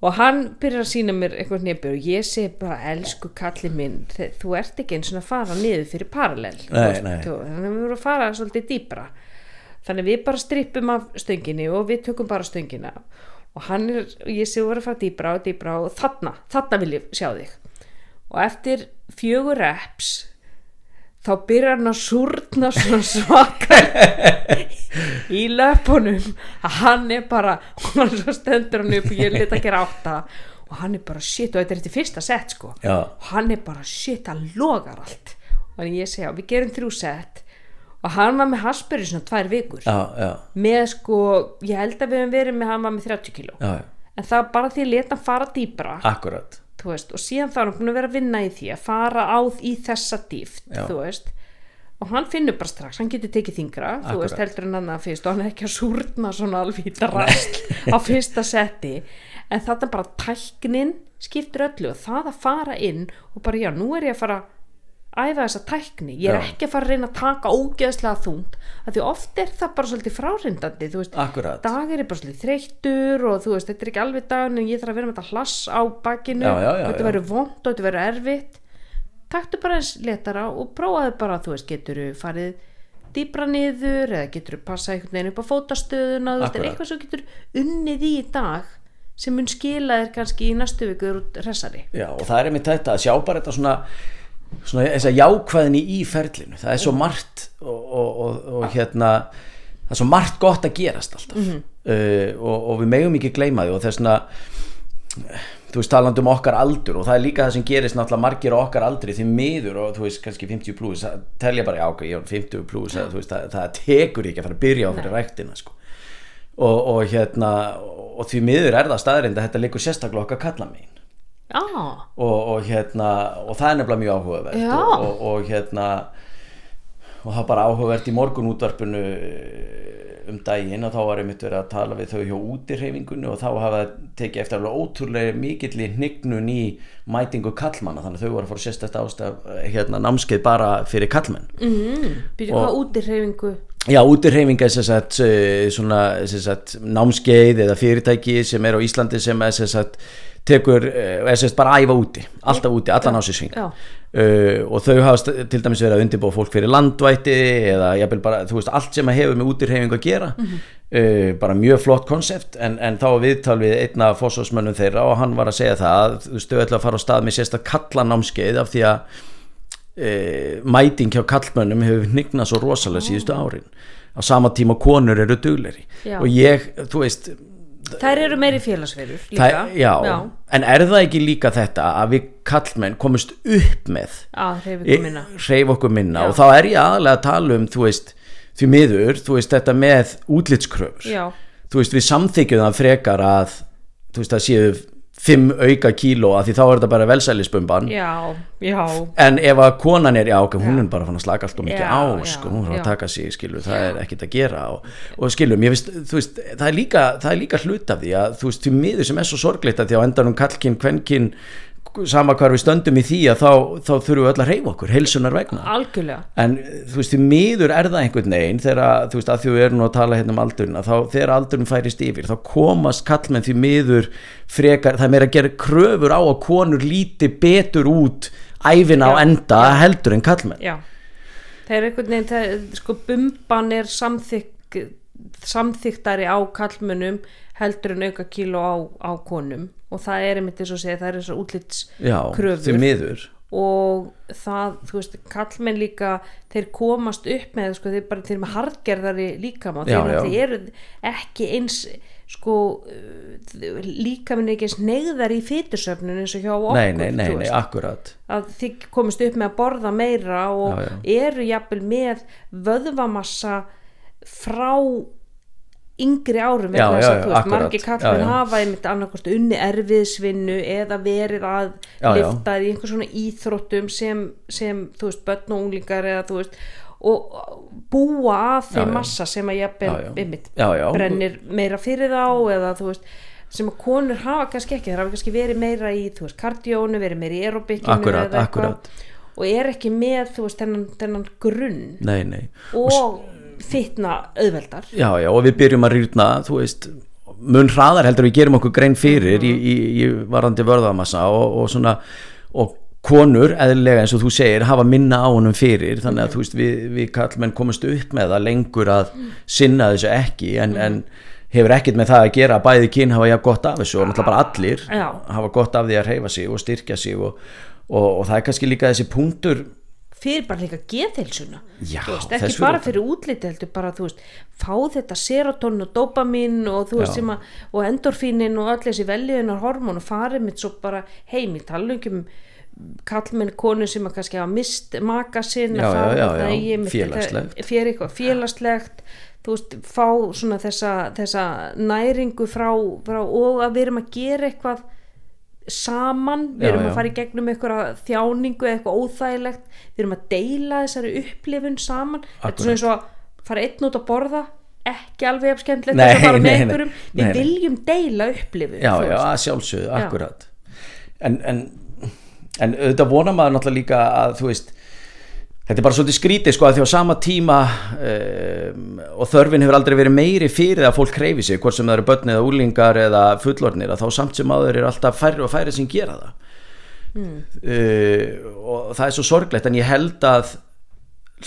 Og hann byrjar að sína mér eitthvað nefnir og ég segi bara elsku kallið minn þú ert ekki eins og að fara niður fyrir þú- þannig að við vorum að fara svolítið dýpra. Þannig að við bara strippum af stönginni og við tökum bara stöngina. Og hann er, ég sé voru að fara dýpra og dýpra og þarna, þarna vil ég sjá þig. Og eftir fjögur reps þá byrjar hann að súrna svona svaka í löpunum. Að hann er bara hann svo stendur hann upp og ég lit að gera átta. Og hann er bara shit og þetta er þetta fyrsta set sko. Já. og hann er bara shit, hann logar allt. Þannig ég segja, við gerum þrjú set. Og hann var með haspur í svona tvær vikur. Já, já, með sko, ég held að við höfum verið með hann var með 30 kíló. Já, en það var bara því að leta hann fara dýpra. Akkurat þú veist, og síðan þá er hann búin að vera að vinna í því að fara á í þessa dýft þú veist. Og hann finnur bara strax, hann getur tekið þingra þú Akkurat. veist heldur en hann að fyrst og hann er ekki að súrna svona alveg í drast á fyrsta setti. En þetta bara tæknin skiptir öllu og það að fara inn og bara já, nú er ég að fara æfa þessa tækni, ég er Já. ekki að fara að reyna að taka ógeðslega þungt, af því oft er það bara svolítið frárindandi, þú veist Akkurat. dagur er bara svolítið þreyttur og þú veist, þetta er ekki alveg dagun en ég þarf að vera með þetta hlass á bakinu Já, já, já, þetta já. verður vond og þetta verður erfitt taktu bara eins letara og prófaðu bara, þú veist, getur farið dýbra niður eða getur passa einhvern veginn upp á fótastöðuna þú veist, er Akkurat. eitthvað sem getur unnið í í dag sem mun skila þér kannski í næstu viku út hressari Já, og það er einmitt þetta að sjá bara þetta svona, svona þess að jákvæðinni í ferlinu það er svo margt og, og, og, og hérna það er svo margt gott að gerast alltaf Mhm. uh, og, og við megum ekki gleyma því og þess vegna þú veist talandi um okkar aldur og það er líka það sem gerist náttúrulega margir okkar aldri því miður og þú veist kannski 50 plus það telja bara já ég er 50 plus ja. það, það tekur ekki að fara að byrja á fyrir ræktina sko. og, og hérna og því miður er það staðrind að þetta leikur sérstaklega okkar kalla megin og, og hérna og það er nefnilega mjög áhugavert og, og, og hérna og það er bara áhugavert í morgun útvarpinu um daginn og þá var einmitt verið að tala við þau hjá útirhefingunni og þá hafa tekið eftir alveg ótrúlega mikill í hnignun í mætingu kallmanna þannig að þau voru að fóra sérstætt ástaf hérna námskeið bara fyrir kallmenn byrju hvað út í hreyfingu Já, útirhefinga er sagt, eh, svona, sagt, námskeið eða fyrirtæki sem er á Íslandi sem er sagt, tekur, eh, sem sagt bara æfa úti, alltaf úti, allan á sér svinga Já. uh, og þau hafa til dæmis verið að undirbúa fólk fyrir landvætti eða bara, þú veist, allt sem að hefur með útirhefingu að gera. Uh, bara mjög flott konsept en, en þá viðtal við einna fósfósmönnum þeirra og hann var að segja það að þú veist, þau ætla að fara á stað með sérst að kalla námskeið af því að e, mæting hjá kallmönnum hefur hnignað svo rosalega síðustu árin. Á sama tíma konur eru dugleri Já. og ég, þú veist þær eru meiri félagsverður líka. Það, já, en er það ekki líka þetta að við kallmenn komumst upp með að hreyfingu minna. hreyf okkur minna. Já. og þá er ég aðalega að tala um þú veist, því miður, þú veist þetta með útlitskröfur. Já. þú veist við samþykjum það frekar að þú veist það séu fimm auka kíló að því þá er þetta bara velsælisbumban. Já, já, en ef að konan er, já ok, hún er bara að slaka allt og mikið á, sko, hún er að taka sig, skilur, það er ekkit að gera og, og skilur, mér finnst, þú veist, það er líka það er líka hlut af því að, þú veist, því miður sem er svo sorgleitt að því á endanum kallkinn, kvenkinn sama hvar við stöndum í því að þá, þá þurfum við öll að reyfa okkur, heilsunar vegna. Algjörlega. En þú veist, því miður er það einhvern veginn þegar, þú veist, að því við erum nú að tala hérna um aldurinn, að þá þegar aldurinn færist yfir þá komast kallmenn því miður frekar, það er meira að gera kröfur á að konur líti betur út æfina á Já, enda heldur en kallmenn já, það er einhvern veginn það, sko bumban er samþykk samþyktari á kallmönnum heldur en auka kíló á, á konum og það er einmitt eins og segja það er þessar útlits já, því kröfur miður. Og það, þú veist, kallmenn líka þeir komast upp með sko, þeir bara þeir eru með hardgerðari líkama Já, þeir já. náttúrulega eru ekki eins sko líkaminn er ekki eins neyðar í fytusöfnun eins og hjá okkur nei, nei, nei, veist. að þið komist upp með að borða meira og Já, eru jafnvel með vöðvamassa frá yngri árum Já, já, já, veist, margir kallmenn hafa einmitt annarkost unni erfiðsvinnu eða verið að lifta í einhver svona íþróttum sem, sem þú veist, börn og unglingar eða þú veist og búa að þeim massa sem að já. einmitt brennir meira fyrir þá eða þú veist sem að konur hafa kannski ekki, það hafa kannski verið meira í þú veist, kardjónu, verið meira í aerobikinu Akkurat, akkurat. og er ekki með, þú veist, þennan, þennan grunn. Nei, nei. Og fitna auðveldar. Já, já, og við byrjum að rýrna þú veist, mun hraðar heldur við gerum okkur grein fyrir í, í, í varandi vörðamassa og, og svona og konur, eðlilega eins og þú segir hafa minna á honum fyrir þannig að þú veist, við, við kallmenn komast upp með það lengur að sinna þessu ekki en, en hefur ekkert með það að gera að bæði kyn hafa jafn gott af þessu og náttúrulega bara allir hafa gott af því að reyfa sig og styrkja sig og, og, og það er kannski líka þessi punktur fyrir bara líka geðheilsuna. Já, veist, ekki bara fyrir útliti heldur bara, þú veist, fá þetta serotonin og dopamin og þú veist sem að og endorfínin og öll þessi veljöðunar hormón og farið mitt svo bara heim í talungum kallmenn konu sem að kannski hafa mist maka sinn Já, að fara já, já, þarna já, í einmitt félagslegt. fyrir eitthvað félagslegt þú veist, fá svona þessa, þessa næringu frá, frá og að við erum að gera eitthvað saman við Já, erum já. að fara í gegnum eitthvað þjáningu eða eitthvað óþægilegt við erum að deila þessari upplifun saman þetta er svona eins og að fara einn út að borða ekki alveg Nei, að fara með nei, nei. einhverjum við Nei, nei. viljum deila upplifun já, já, sjálfsögðu, akkurat en, en, en auðvitað vonar maður náttúrulega líka að þú veist þetta er bara svolítið skrítið sko að því á sama tíma um, og þörfin hefur aldrei verið meiri fyrir að fólk hreyfi sig hvort sem það eru börn eða úlingar eða fullornir að þá samt sem áður er alltaf færri og færri sem gera það. Uh, og það er svo sorglegt en ég held að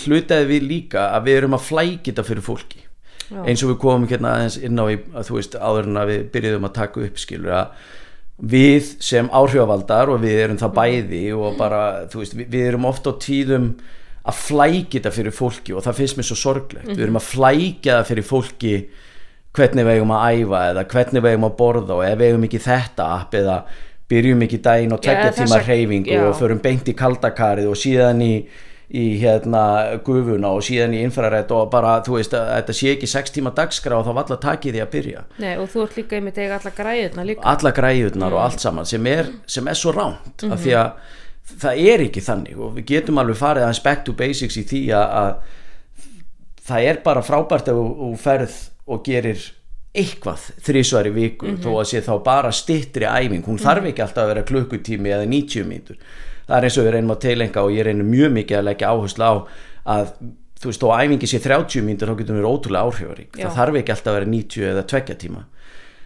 hlutaði við líka að við erum að flækita fyrir fólki. Já. eins og við komum hérna aðeins inn á í, að þú veist áður en að við byrjuðum að taka upp skilur að við sem áhrifavaldar og við erum það bæði og bara þú veist við, við erum oft á tíðum að flækita fyrir fólki og það finnst mér svo sorglegt. Við erum að flækja það fyrir fólki hvernig við eigum að æfa eða hvernig við eigum að borða og ef við eigum ekki þetta app eða byrjum ekki daginn og tekja þessa- tíma hreyfingu já. og förum beint í kaldakarið og síðan í, í hérna gufuna og síðan í infrarætt og bara þú veist að þetta sé ekki 6 tíma dagskrá og þá valla takið því að byrja. Nei, og þú ert líka einmitt eiga alla græðuna líka. Alla græjurnar og allt saman sem er, sem er svo ránt af því að það er ekki þannig og við getum alveg farið aðeins back to basics í því að, að það er bara frábært ef þú ferð og gerir eitthvað þrísvar í viku þó að sé þá bara stittri æfing. Hún þarf ekki alltaf að vera klukkutími eða 90 mínútur. Það er eins og við reynum að teilenga og ég reynum mjög mikið að leggja áherslu á að þú veist, þó að æfingi sé 30 mínútur þá getum við verið ótrúlega áhrifarík. Það þarf ekki alltaf að vera 90 eða 2 tíma.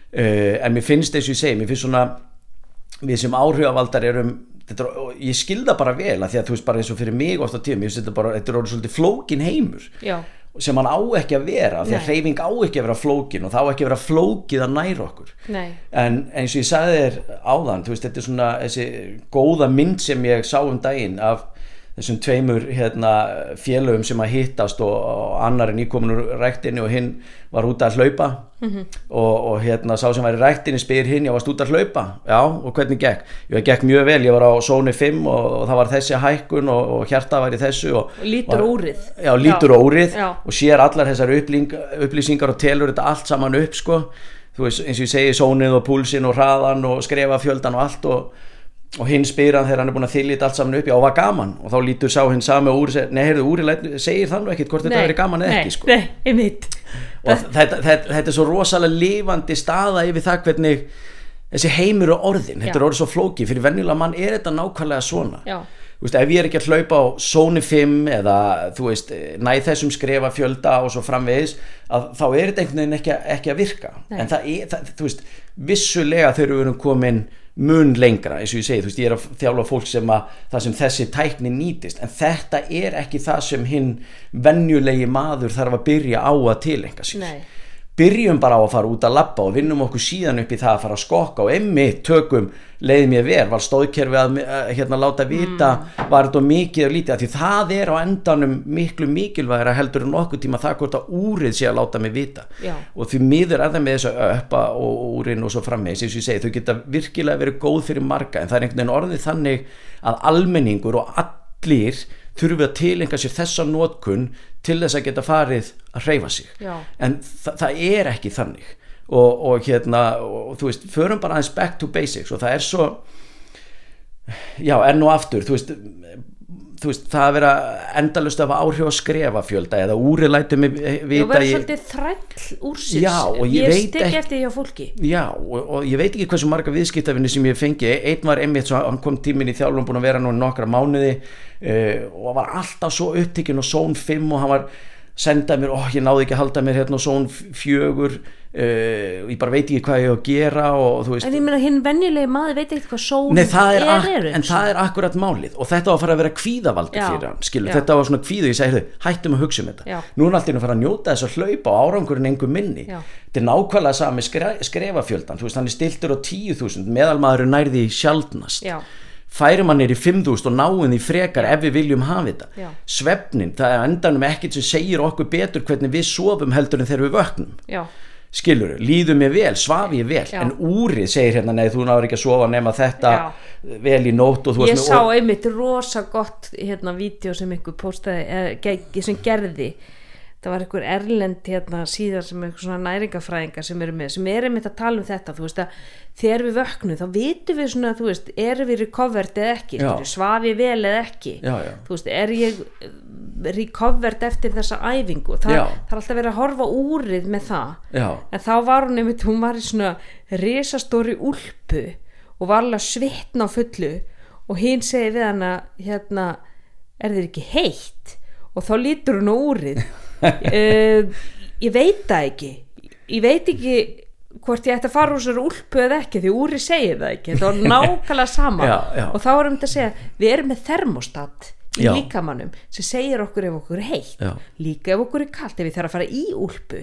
Uh, en mér finnst eins og ég segi mér finnst svona við sem áhrifavaldar erum er, ég skilda bara vel að því að þú veist bara eins og fyrir mig ofta tíma, ég finnst þetta bara þetta er orðið svolítið flókin heimur Já, sem hann á ekki að vera, því að hreyfing á ekki að vera flókin og þá ekki að vera flókið að næra okkur. Nei, en eins og ég sagði þér áðan þú veist, þetta er svona þessi góða mynd sem ég sá um daginn af þessum tveimur hérna, félögum sem að hittast og, og annar er nýkomin úr ræktinni og hinn var út að hlaupa -hmm. og, og hérna sá sem var í ræktinni spyr hinn, ég varst út að hlaupa já, og hvernig gekk? Ég gekk mjög vel, ég var á zóni 5 og, og það var þessi hækkun og, hjarta var í þessu og, lítur var- úrið já, lítur Já. órið Já. og sér allar þessar upplýng, upplýsingar og telur þetta allt saman upp sko. þú veist, eins og ég segi sónið og púlsin og hraðan og skrefa fjöldan og allt og, og hinn spyr hann þegar hann er búin að þylja þetta allt saman upp já, og var gaman. Og þá lítur sá hinn sami úr nei, heyrðu, úri segir það nú ekkit hvort þetta verið gaman eða nei, ekki sko. Nei, og þetta, þetta, þetta er svo rosalega lifandi staða yfir það hvernig þessi heimur og orðin, þetta er orðið svo flóki fyrir venjulega mann er þetta nákvæmlega svona. Já, veist, ef ég er ekki að hlaupa á zóni 5 eða þú veist, næ þessum skrefa fjölda og svo framvegis að þá er þetta einhvern veginn ekki, ekki að virka. Nei. en það er, það, þú veist, vissulega þegar við erum komin mun lengra eins og ég segi, þú veist, ég er að þjálfa fólk sem að það sem þessi tækni nýtist. En þetta er ekki það sem hinn venjulegi maður þarf að byrja á að tilenga sér. Nei, byrjum bara á að fara út að labba og vinnum okkur síðan upp í það að fara að skokka og emmi tökum leið mér ver var stóðkerfi að að, hérna láta vita var þetta mikið og lítið því það er á endanum miklu mikilvægara heldur en okkur tíma það hvort að úrið sé að láta mig vita Já. og því miður er það með þessu öppa og úrin og svo frammeðis eins og ég segi þau geta virkilega verið góð fyrir marga en það er einhvern veginn orðið þannig að almenningur og allir þurfi að tilenga sér þessa nótkun til þess að geta farið að hreyfa sig Já. en þa það er ekki þannig og, og hérna og, þú veist, förum bara aðeins back to basics og það er svo já, enn og aftur þú veist, þú veist það að vera endalust af áhrif að skrefa fjölda eða úri eh, þú vita verður svolítið þræll úrsins Já, og ég ég ekki- eftir hjá fólki. Já, og, og ég veit ekki hversu marga viðskiptafinni sem ég fengi einn var einmitt, svo, hann kom tíminn í þjálfum búin að vera nú nokkra mánuði uh, og var alltaf svo upptekinn og són 5 og hann var sendað mér, ó ég náði ekki að halda mér hérna og són fjögur uh, ég bara veit ekki hvað ég á að gera og veist en ég meina hinn venjulegi maður veit ekkert hvað sól Nei, er, ak eru en það er akkurat málið. Og þetta var að fara að vera kvíðavaldi Já, fyrir hann skilur, þetta var svona kvíðu, ég segi "Heyrðu, hættum að hugsa um þetta. Já. nú er hann alltaf að fara að njóta þess að hlaupa og árangurinn einhver minni. Já. þetta er nákvæmlega sami skre, skrefafjöldan veist, hann er stiltur á 10.000 meðalmaður nærði sjaldnast. Já. færum hann er í 5.000 og náum því frekar ef við viljum hafa þetta. Já. svefnin, það er á endanum ekkert sem segir okkur betur hvernig við sofum heldur en þegar við vöknum. Já, skilur, líður mér vel, svaf ég vel Já. en úrið segir hérna, nei þú náður ekki að sofa nema þetta Já. vel í þú ég sá einmitt rosa gott hérna vídeo sem einhver postaði eh, sem gerði það var einhver erlend hérna síðan sem er svona næringafræðingar sem eru með, sem er einmitt að tala um þetta þú veist að þegar við vöknum þá vitum við svona, þú veist, erum við recovered eða ekki, Já. skilur, svaf ég vel eða ekki Já, já. þú veist, er ég eh, recovered eftir þessa æfingu það, Já. er alltaf verið að horfa úrið með það en þá var hún einmitt, hún var í svona risastóri úlpu og var alveg að svitna á fullu og hinn segi við hana hérna, er þér ekki heitt og þá lítur hún á úrið uh, ég veit það ekki. Ég veit ekki hvort ég ætti að fara úr sér úlpu eða ekki því úri segir það ekki, þetta var nákvæmlega sama. Já, já. og þá erum þetta að segja við erum með thermostat í Já. líkamannum sem segir okkur ef okkur er heitt. Líka ef okkur er kalt, ef við þarf að fara í úlpu.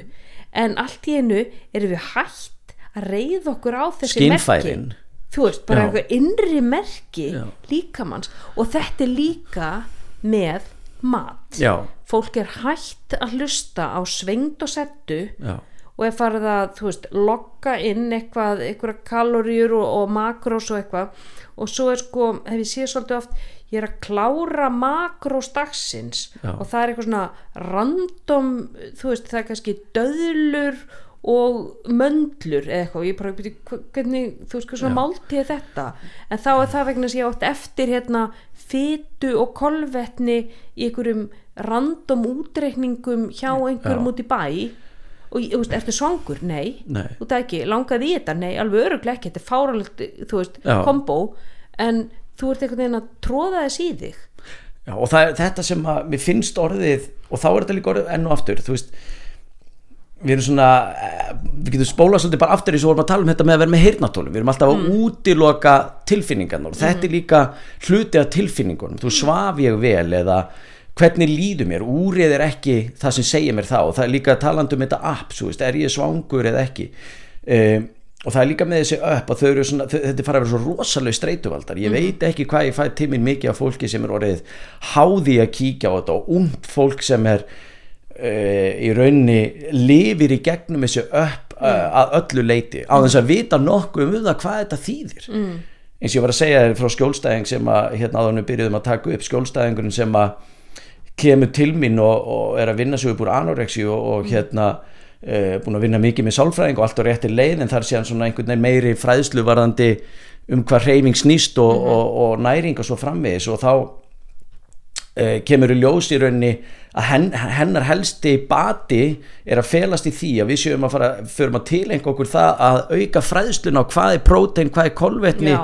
En allt í einu erum við hætt að reyða okkur á þessi Skynfærin. merki þú veist, bara einhver innri merki líkamanns og þetta er líka með mat. Já, fólk er hætt að hlusta á svengd og settu já, og er farið að, þú veist, logga inn eitthvað, eitthvað kaloríur og, og makrós og eitthvað. Og svo er sko, hef ég séð svolítið oft ég er að klára makrós dagsins Já. og það er eitthvað svona random, þú veist, það er kannski döðlur og möndlur eða eitthvað, og ég bara byrja, hvernig, þú veist, hvað svona er þetta? En þá er það vegna sem ég átt eftir hérna fytu og kolvetni í einhverjum random útreikningum hjá einhverjum Já. út í bæ og ég- þú veist, ertu svangur? Nei, Nei. þú veist ekki, langaði í þetta? Nei, alveg öruglega ekki, þetta er fáralegt þú veist, Já. kombo en þú ert einhvern veginn að tróða þess í þig já og það er þetta sem að mér finnst orðið og þá er þetta líka orðið enn og aftur þú veist við erum svona, eh, við getum spólað svolítið bara aftur eins og vorum að tala um þetta með að vera með heyrnatólum við erum alltaf að útiloka tilfinningarnar og þetta er líka hluti af tilfinningunum. Þú svaf ég vel eða hvernig líður mér, úrið er ekki það sem segir mér það og það er líka talandi um þetta app, svo veist, er ég svangur eða ekki? Um, og það er líka með þessi upp að þau eru svona, þetta fara að vera svo rosalega streituvaldar, ég veit ekki hvað ég fæ til mín mikið af fólki sem er orðið háði að kíkja á þetta og ungt fólk sem er í raunni lifir í gegnum þessi upp uh, að öllu leiti á þess að vita nokkuð um það hvað þetta þýðir. Mm. eins og ég var að segja þér frá skjólstæðing sem að hérna við byrjuðum að taka upp skjólstæðingurinn sem að kemur til mín og, og er að vinna sig upp úr anorexi og, og hérna uh, búin að vinna mikið með sálfræðing og allt á réttir leið en það er síðan svona einhvern veginn meiri fræðslu varðandi um hvað reyfing snýst og, og, og næring og svo framvegis. Og þá uh, kemur í ljós í rauninni að hen, hennar helsti bati er að felast í því að við séum að fara förum að tilenga okkur það að auka fræðsluna á hvað er prótein, hvað er kolvetni Já.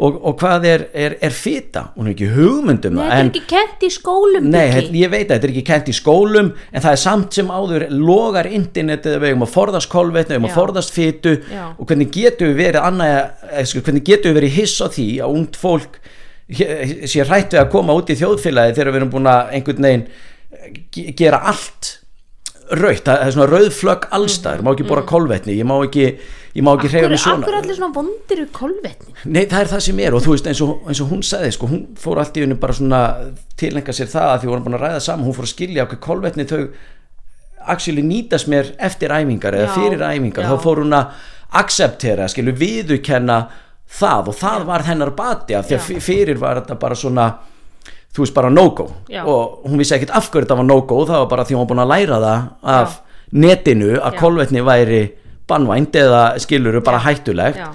og, og hvað er, er, er fita hún er ekki hugmyndum Nei, þetta er ekki kent í skólum Nei, ég veit að þetta er ekki kent í skólum en það er samt sem áður logar internetið við eigum að forðast kolvetni, við eigum að Já. forðast fytu Já. og hvernig getum við verið annað, eh, sko, hvernig getum við verið hiss á því að ungt fólk sé rætt við að koma út í þjóðfélagi þegar við erum búin að einhvern veginn gera allt rautt, það er svona rauð flögg allstæður, má ekki bora kolvetni. Ég má ekki, ég má ekki hreyfa mig svona. akkur allir svona vondir við kolvetni? Nei, það er það sem er og þú veist eins og, eins og hún sagði sko, hún fór allt í hennu bara svona tilenga sér það að því vorum búin að ræða saman. Hún fór að skilja okkur kolvetni þau actually nýtast mér eftir æfingar eða Já, fyrir æfingar, já. þá fór hún að acceptera, skilu viðurkenna það og það var hennar bati af því að fyrir var þetta bara svona þú veist bara no-go. Já. og hún vissi ekkert af hverju þetta var no-go það var bara því hún var búin að læra það af netinu að Já. kolvetni væri bannvænt eða skiluru bara hættulegt. Já.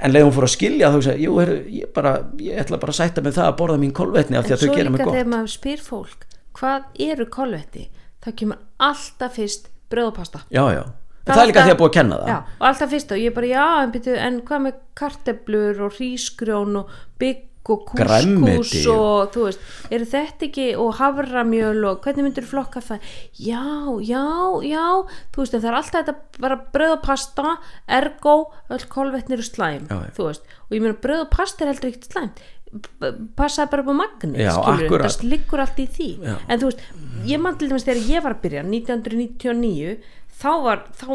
en leið hún fór að skilja þá hugsaði, jú, heru, ég, bara, ég ætla bara að sætta með það að borða mín kolvetni af því en að þau svo gera mig líka gott. þegar maður spyr fólk hvað eru kolvetni? Það kemur alltaf fyrst bröð og pasta. Já, já, en það er líka því að búið að kenna það. Já, og alltaf fyrst og ég bara já en, byrju, en hvað með karteblur og hrísgrjón og bygg og kúskús og þú veist, eru þetta ekki og havramjöl og hvernig myndir flokka það? Já, já, já þú veist, það er alltaf þetta bara bröð og pasta ergo, öll kolvetni eru slæm Já, þú veist, og ég meina bröð og pasta er heldur ekkert slæmt. B- passaði bara upp á magni það liggur allt í því. Já. en þú veist, ég man til dæmis þegar ég var að byrja 1999 þá var, þá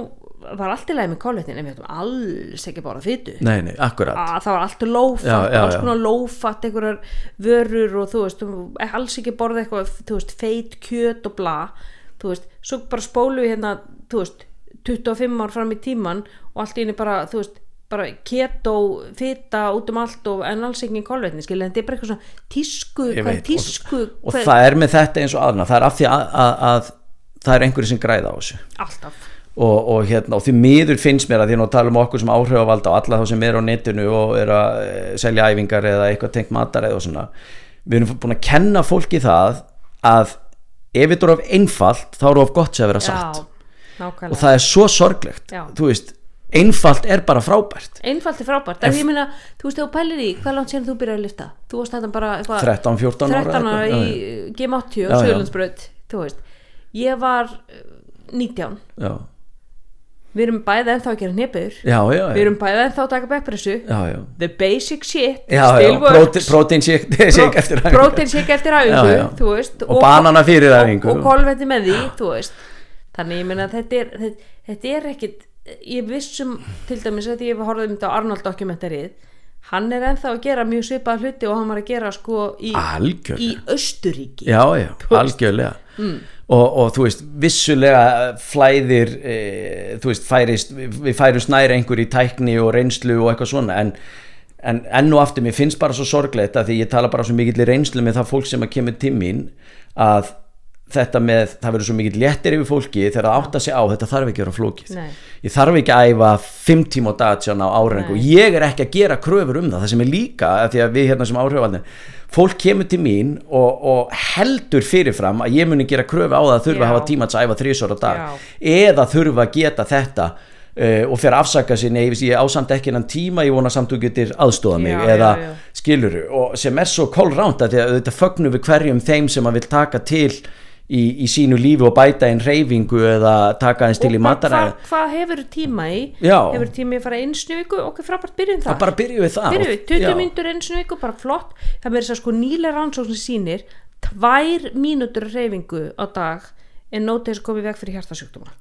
var allt í lagi með kolvetnin en við ætlum alls ekki bara fytu nei, nei, akkurat. Að það var alltaf lófatt alls konar lófatt einhverjar vörur og þú veist, alls ekki borða eitthvað, þú veist, feit kjöt og bla, þú veist, svo bara spólu við hérna, þú veist 25 ár fram í tíman og allt í henni bara, þú veist, bara keto fita út um allt og en alls ekki kolvetni, skilja, en þetta er bara eitthvað svona tísku, hvað er tísku og hvað, það er með þetta eins og aðna það er af því að, að, að það er einhverju sem græða á þessu. Alltaf og, og, hérna, og því miður finnst mér að því að tala um okkur sem áhrifavalda og alla þá sem er á netinu og er að eh, selja æfingar eða eitthvað tengt mataræð og svona. Við erum búin að kenna fólki það að ef þetta er of einfalt þá er of gott sem að vera satt. já, og það er svo sorglegt Já. þú veist, einfalt er bara frábært. Einfalt er frábært, en ég meina þú veist, þú pælir í, hvað langt síðan þú byrjaði að lifta þú varst þetta bara eitthvað 13, 14 ára 13 ára í G80 Já, og veist, ég var eh, 19, já, við erum bæði ennþá að gera já, við erum bæði ennþá að taka backpressu já, já. the basic shit Já, já, æfingu. protein shake eftir æfingu veist Og banana fyrir æfingu. og, og kolvetti með því, þannig ég meina þetta er þetta, þetta er ekkit, ég vissum til dæmis að ég horfði um þetta á Arnold dokumentarið hann er ennþá að gera mjög svipað hluti og hann var að gera sko í, í Östuríki já, já, algjörlega. Og, og þú veist, vissulega flæðir e, þú veist, færist, við færumst næri einhver í tækni og reynslu og eitthvað svona en, en enn og aftur, mér finnst bara svo sorglegt að því ég tala bara svo mikill í reynslu með það fólk sem að kemur til mín að þetta með, það verður svo mikill léttir yfir fólki þegar það átta sig á, þetta þarf ekki að vera flókið Nei. ég þarf ekki að æfa fimm tíma á dag tján á árengu ég er ekki að gera kröfur um það það sem er líka, því að við hérna sem áhrifaldin fólk kemur til mín og, og heldur fyrirfram að ég muni gera kröfu á það að þurfa Já. að hafa tíma að æfa þrísor á dag Já. eða þurfa að geta þetta uh, og fyrir að afsaka sér nei, ég ásamt ekki innan tíma, ég vona samt þú getur aðstóða mig Já, eða skiluru og sem er svo kólránt að þetta fögnum við hverjum þeim sem að vil taka til í, í sínu lífi og bæta inn reyfingu eða taka einn stil í og hvað hva, hefur tíma í? Já. hefur tíma í að fara einsnu viku okkur frábært byrjum að það bara byrju við það byrjum við, 20 Já. mínútur einsnu viku, bara flott. Það verður að sko nýlega rannsókn sem sýnir tvær mínútur reyfingu á dag en nótið þess að koma í veg fyrir hjartasjúkdóma.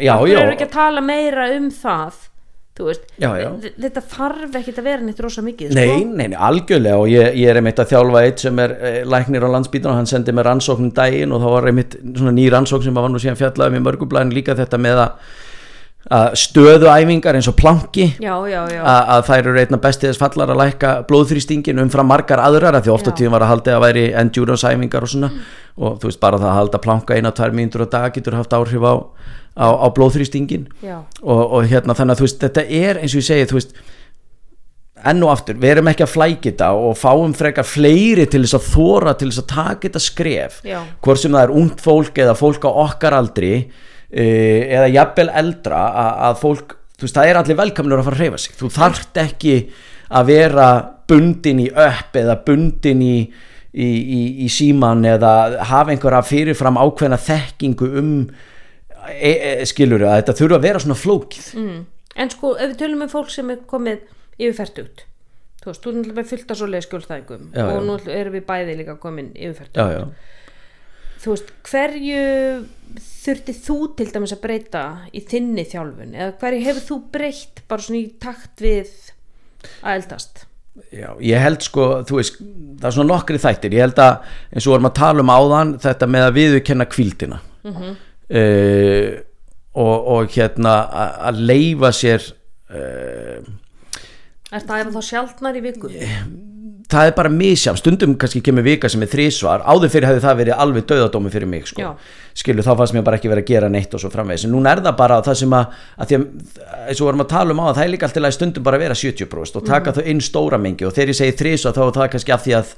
Já, já, erum ekki að tala meira um það? þú veist, Já, já. þetta þarf ekki að vera neitt rosa mikið Nei, sko. nei, nei, algjörlega og ég, ég er einmitt að þjálfa eitt sem er eh, læknir á landsbítan og hann sendi mér rannsóknum daginn og þá var einmitt svona ný rannsókn sem var nú síðan fjallaði með mörgublæðin líka þetta með að, að stöðuæfingar eins og planki já, já, já, að, að þær eru einna bestið þess fallar að lækka blóðþrýstingin umfram margar aðrar af því ofta Já. tíðum var að halda að væri endurance æfingar og svona og þú veist bara það að halda planka eina, tvær mínútur á dag getur haft áhrif á, á, á blóðþrýstingin og, og hérna þannig að þú veist þetta er eins og ég segi þú veist enn og aftur, við erum ekki að flækja þetta og fáum frekar fleiri til þess að þóra til þess að taka þetta skref. Hvort sem það er ungt fólk eða fólk á okkar aldri uh, eða jafnvel eldra að, að fólk, þú veist það er allir velkamnur að fara að reyfa sig, þú þarft ekki að vera bundin í upp eða bundin í í, í, í síman eða hafa einhverja fyrirfram ákveðna þekkingu um e, e, skilur að þetta þurfa að vera svona flókið. Mm. en sko ef við tölum um fólk sem er komið yfirfært út þú veist, þú er náttúrulega með fullt af svoleiði skjólstæðingum Já, og já. nú erum við bæði líka komin yfirfært já, út já. þú veist, hverju þurfti þú til dæmis að breyta í þinni þjálfun? Eða hverju hefur þú breytt bara svona í takt við að eldast? Já, ég held sko þú veist, það er svona nokkri þættir. Ég held að eins og vorum að tala um áðan þetta með að viðurkenna kvíldina mm og, og hérna að- leifa sér uh, Er það ef þá sjaldnar í viku? það er bara misjám, stundum kannski kemur vika sem er þrísvar, áður fyrir hefði það verið alveg döðadómi fyrir mig sko. Já. skilu þá fannst mér bara ekki verið að gera neitt og svo framvegis, en núna er það bara það sem að, að því að, eins og vorum að tala um á það er líka alltaf stundum bara að vera 70% og taka þau inn stóra mengi og þegar ég segi þrísvar þá er það kannski af því að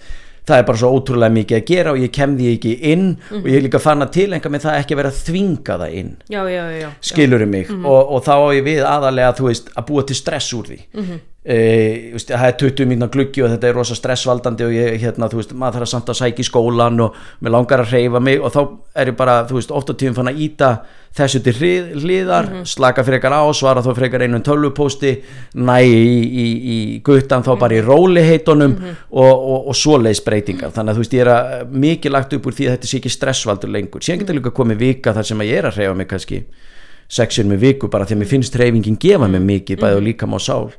það er bara svo ótrúlega mikið að gera og ég kem því ekki inn og ég er líka fann að tilenga með það ekki að vera að þvinga það inn Já, já, já, já. skilurum mig og, og þá á ég við aðalega veist, að búa til stress úr því mm -hmm. Veist, það er 20 mínúna gluggi og þetta er rosa stressvaldandi og ég, hérna, veist, maður þarf samt að sækja í skólan og mér langar að reyfa mig og þá er ég bara, þú veist, oft á tíðum fann að íta þessu til hlið, hliðar slaka frekar á, svara þá frekar einum tölvupósti, næ í, í, í guttan þá bara í róliheitunum og, og, og svoleiðis breytingar. Þannig að þú veist, ég er að mikið lagt upp úr því að þetta sé ekki stressvaldur lengur. Síðan getur líka komið vika þar sem að ég er að reyfa mig kannski sexjun með viku bara því að mér finnst reyfingin gefa mig mikið bæði og líka má sál.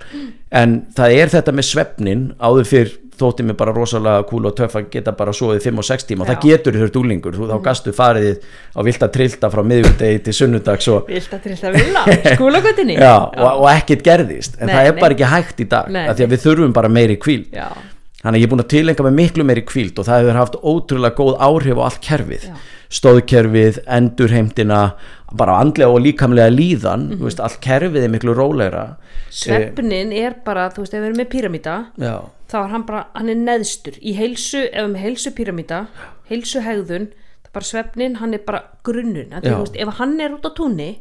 En það er þetta með svefnin áður fyrr þótti mér bara rosalega kúl og töff að geta bara svoðið 5 og 6 tíma. Og það getur þurft úlingur, þú þá gastu farið á vilt að trillta frá miðvudegi til sunnudags og, Vilt að trillta vilja, skólagötinni já, og, og ekkert gerðist. En Nei, það er bara ekki hægt í dag því að við þurfum bara meiri kvíl já, Þannig að ég er búin að tilenga með miklu meiri kvíld og það hefur haft ótrúlega góð áhrif á allt kerfið. Já. Stóðkerfið, endurheimtina, bara andlega og líkamlega líðan, Mhm. þú veist, allt kerfið er miklu rólegra. svefnin er bara, þú veist, ef við erum með píramíta þá er hann bara, hann er neðstur í heilsu, ef við erum með heilsu píramíta heilsu hegðun, það er bara svefnin hann er bara grunnun, Já. þú veist, ef hann er út á túnni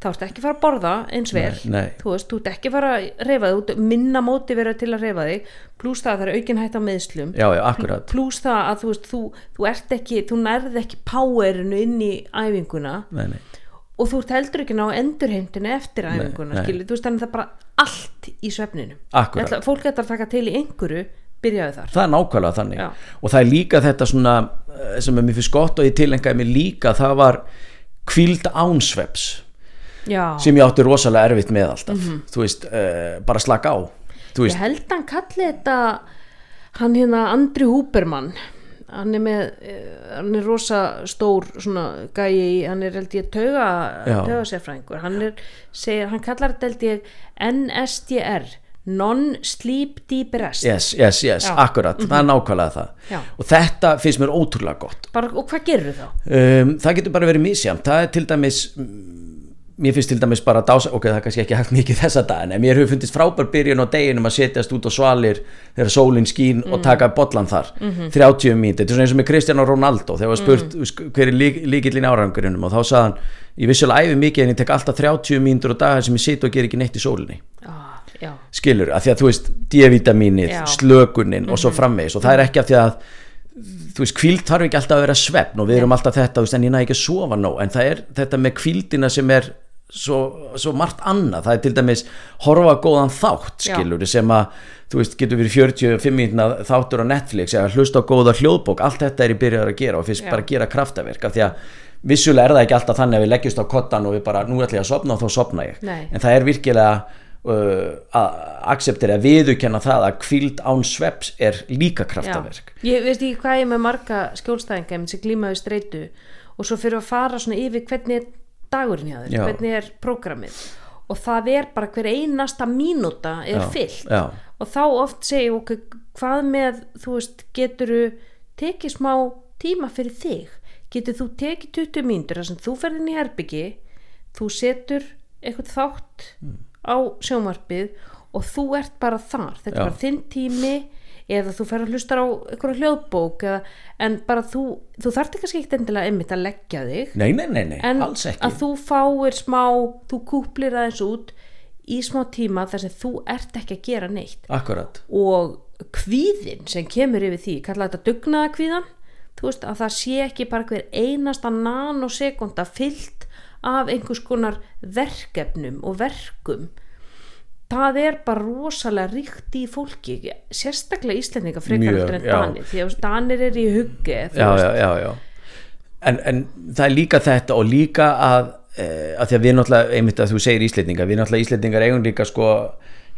þá ertu ekki að fara að borða eins vel Nei, nei. þú veist, þú ert ekki að fara að reyfa þig ert minna móti verið til að reyfa þig pluss það að það er aukin hætt á meðslum já, já, pluss það að þú veist, þú, þú ert ekki þú nærð ekki powerinu inn í æfinguna Nei, nei. og þú ert heldur ekki ná endurheimtinu eftir æfinguna, nei. skilur, þú veist þannig að það er bara allt í svefninu Akkúrat. Ætla, fólk ætlar að taka til í einhverju byrjaðu þar Það er nákvæmlega þannig Já. og það er líka þetta svona eh, sem mér finnst gott og ég tilengaði mér líka það var kvíld ánsveps Já, sem ég átti rosalega erfitt með alltaf. Þú veist, uh, bara slaka á. Ég held að hann kalli þetta hann hérna Andri Húbermann hann er með eh, hann er rosa stór svona gæi hann er held ég tauga Já. taugasérfræðingur. Hann er, segir, hann kallar þetta held ég NSDR Non-Sleep Deep Rest. Yes, yes, yes, Já. akkurat. Það er nákvæmlega það. Já. og þetta finnst mér ótrúlega gott. Bara, og hvað gerur þá? um, það getur bara verið misjamt það er til dæmis mm, mér finnst til dæmis bara dása, ok, það er kannski ekki hægt mikið þessa daginn, en mér hefur fundist frábær byrjun á deginum að setjast út á svalir þegar sólinn skín og taka bollan þar. 30 mínúti, þetta er svona eins og með Cristiano Ronaldo þegar var spurt mm. hver er lík, líkillin árangurinnum og þá sagði hann ég vissulega æfi mikið en ég tek alltaf 30 mínútur á dag sem ég sit og ger ekki neitt í sólinni. Ah, já, skilur, af því að þú veist D-vitaminið, slökunin og svo framvegis og það er ekki af því að þú veist, kvíld þarf ekki alltaf að vera svefn og við erum alltaf þetta, þú veist, en ég næ ekki að sofa nóg en það er þetta með kvíldina sem er svo, svo margt annað það er til dæmis horfa góðan þátt Já. skilur, sem að þú veist, getur verið 45 mínúna þáttur á Netflix eða hlusta á góða hljóðbók, allt þetta er í byrjar að gera og fyrst Já. bara gera kraftaverk af því að vissulega er það ekki alltaf þannig að við leggjumst á kottan og við bara, nú ætla ég að sopna og þá sopna ég Nei. en það er virkilega uh, að acceptera, að viðurkenna það að kvíld án sveps er líka kraftaverk Já. ég veist ekki hvað ég með marga skjólstæðinga og svo fyrir að fara svona yfir hvernig er dagurinn hjá þér, hvernig er prógramið? Og það er bara hver einasta mínúta er Já, fyllt. Já. og þá oft segi ég okkur hvað með þú veist geturu tekið smá tíma fyrir þig? Getur þú tekið 20 mínútur þar sem þú ferðin í herbyggi þú setur eitthvað þátt á sjónvarpið og þú ert bara þar. Þetta Já. er bara þinn tími eða þú fer að hlusta á eitthvað hljóðbók eða, en bara þú, þú þarft ekki kannski ekkert endilega einmitt að leggja þig. Nei, nei, nei, nei, en alls ekki. að þú fáir smá þú kúplir aðeins út í smá tíma þar sem þú ert ekki að gera neitt. Akkurat, og kvíðin sem kemur yfir því kalla þetta dugnaða kvíðan þú veist að það sé ekki bara hver einasta nanosekunda fyllt af einhvers konar verkefnum og verkum það er bara rosalega ríkt í fólki sérstaklega Íslendinga frekar en. Danir því að Danir er í hugge já, já, já, já. En, en það er líka þetta og líka að, eh, að því að við náttúrulega, einmitt að þú segir Íslendinga við náttúrulega Íslendingar eigum líka sko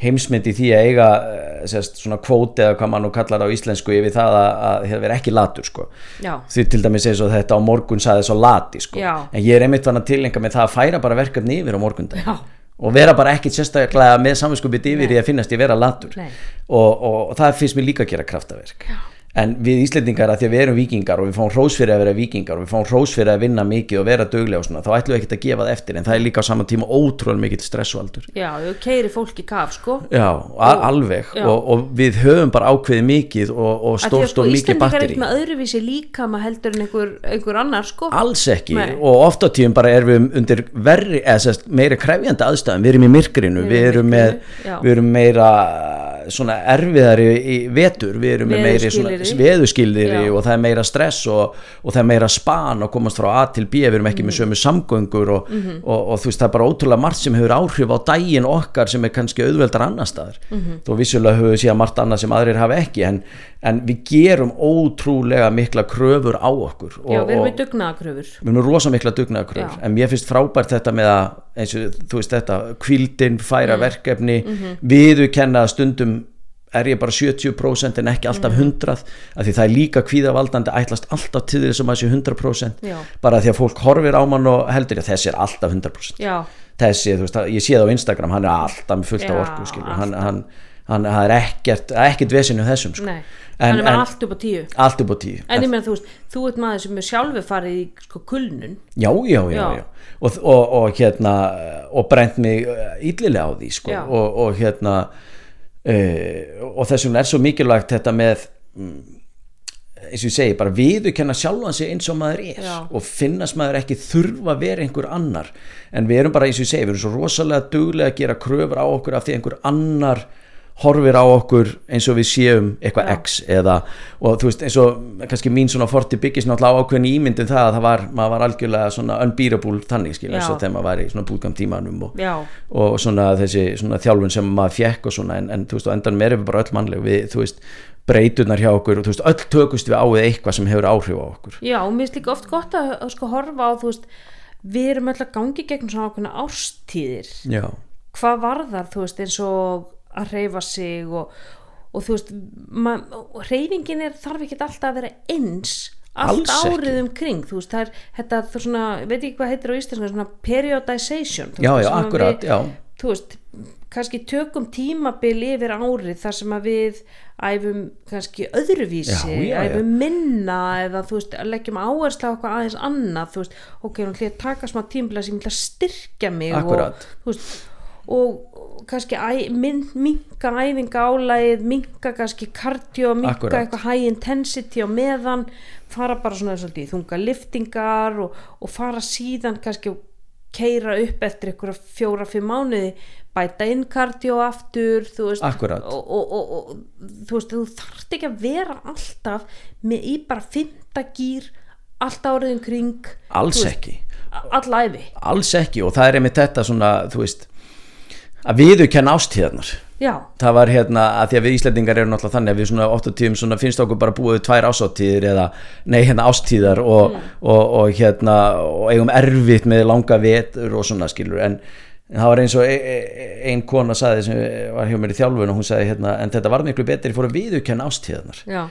heimsmyndi því að eiga eh, sérst, svona kvóti eða hvað mann nú kallar á íslensku yfir það að, að það vera ekki latur sko því til dæmis eins og þetta á morgun saði svo lati sko Já. en ég er einmitt vann að tilenga með það að færa bara verkefni yfir á morgundag Já. Og vera bara ekkit sérstaklega með saminskupið yfir í að finnast ég vera latur. Og, og, og það finnst mér líka að gera kraftaverk. Já. En við Íslendingar að því að við erum vikingar og við fáum hrós fyrir að vera vikingar og við fáum hrós fyrir að vinna mikið og vera duglega og svona þá ætlum við ekkert að gefa það eftir en það er líka á saman tíma ótrúlega mikill stressualdur. Já, þú keiri fólki kaf sko. Já, al alveg. Já. og, og við höfum bara ákveðið mikið og, og að, stórt sko, og mikið Íslendingar er batteri ekki með öðruvísi líka maður heldur en einhver, einhver annar sko. Alls ekki. Nei. og oft á tíum bara erum við undir verri, eða sérst, meira krefjandi aðstæðum. Við erum í myrkrinu, Við við erum í erum með myrkrinu, já. við erum meira svona erfiðari í vetur. Við erum með meiri svona Já. og það er meira stress og, og það er meira span og komast frá A til B við erum ekki Mhm. með sömu samgöngur og, og, og, þú veist það er bara ótrúlega margt sem hefur áhrif á daginn okkar sem er kannski auðveldar annar staðar Mhm. þó vissulega höfum við síðan margt annað sem aðrir hafa ekki en, en við gerum ótrúlega mikla kröfur á okkur og, já, við erum með dugnaðakröfur við erum rosa mikla dugnaðakröfur Já. en mér finnst frábært þetta með að eins og þú veist þetta, kvildin, færa Mm. verkefni Mhm. viðurkenna að stundum er ég bara 70% en ekki alltaf 100 af því það er líka kvíðavaldandi ætlast alltaf til þess að maður sé 100% Já. bara því að fólk horfir á mann og heldur að þessi er alltaf 100% já, þessi, þú veist, ég sé það á Instagram hann er alltaf fullt af Já, orku skilur, hann, hann, hann það er ekkert, ekkert vesinu þessum sko. hann er en- allt upp á tíu. allt upp á tíu. En ég meina þú veist, þú ert maður sem er sjálfur farið í sko kulnun. Já, já, já, Já. Og, og, og hérna og brent mig íllilega á því sko. Og, og hérna uh, og þess vegna er svo mikilvægt þetta með mm, eins og ég segi, bara viðurkenna sjálfan sig eins og maður er Já. og finnast maður ekki þurfa að vera einhver annar en við erum bara eins og ég segi, við erum svo rosalega duglega að gera kröfur á okkur af því einhver annar horfir á okkur eins og við séum eitthvað Já. X eða, og þú veist eins og kannski mín svona forti byggist náttúrulega á ákveðin ímyndin það að það var, maður var algjörlega svona unbeatable þannig skil, eins og þegar maður var í svona bútgam tímanum og, og svona þessi svona þjálfun sem maður fjekk og svona en, en þú veist og endan erum við bara öll mannleg við, þú veist, breyturnar hjá okkur og þú veist, öll tökust við á við eitthvað sem hefur áhrif á okkur. Já, og mér finnst líka oft gott að, að sko horfa á, þú veist við erum öll að gangi gegn svona ákveðna árstíðir. Já, hvað varðar, þú veist, eins og að reyfa sig og, og þú veist, reyfingin er þarf ekki alltaf að vera eins allt árið um kring þú veist, það er þetta er svona, veit ekki hvað heitir á íslensku svona periodization þú já, já, akkurat, við, já þú veist, kannski tökum tímabil yfir árið þar sem að við æfum kannski öðruvísi Já, já, já. æfum minna eða þú veist, leggjum áherslu á eitthvað aðeins annað þú veist, ok, ætlum ég að taka smá tímabila sem ég ætla að styrkja mig Akkurat. og, þú veist, og og kannski æ, min, minka æfinga álægið, minka kannski kardio, minka Akkurat. eitthvað high intensity á meðan fara bara svona svolítið þunga liftingar og, og fara síðan kannski og keira upp eftir einhverja fjóra-fimm mánuði bæta inn kardio aftur þú veist, og, og, og, og þú veist, þú þarft ekki að vera alltaf með í bara fymta gýr allt árið um kring. Alls veist, ekki, alls ekki og það er einmitt þetta svona, þú veist að viðurkenna ástíðarnar já, það var hérna að því að við Íslendingar erum náttúrulega þannig að við svona oft á tíðum svona finnst okkur bara búið tvær ásáttíðir eða nei hérna ástíðar og, og, og hérna og eigum erfitt með langa vetur og svona skilur. En en það var eins og e- e- ein kona saði sem var hjá mér í þjálfun og hún sagði hérna en þetta var miklu betur fór að viðurkenna ástíðarnar já,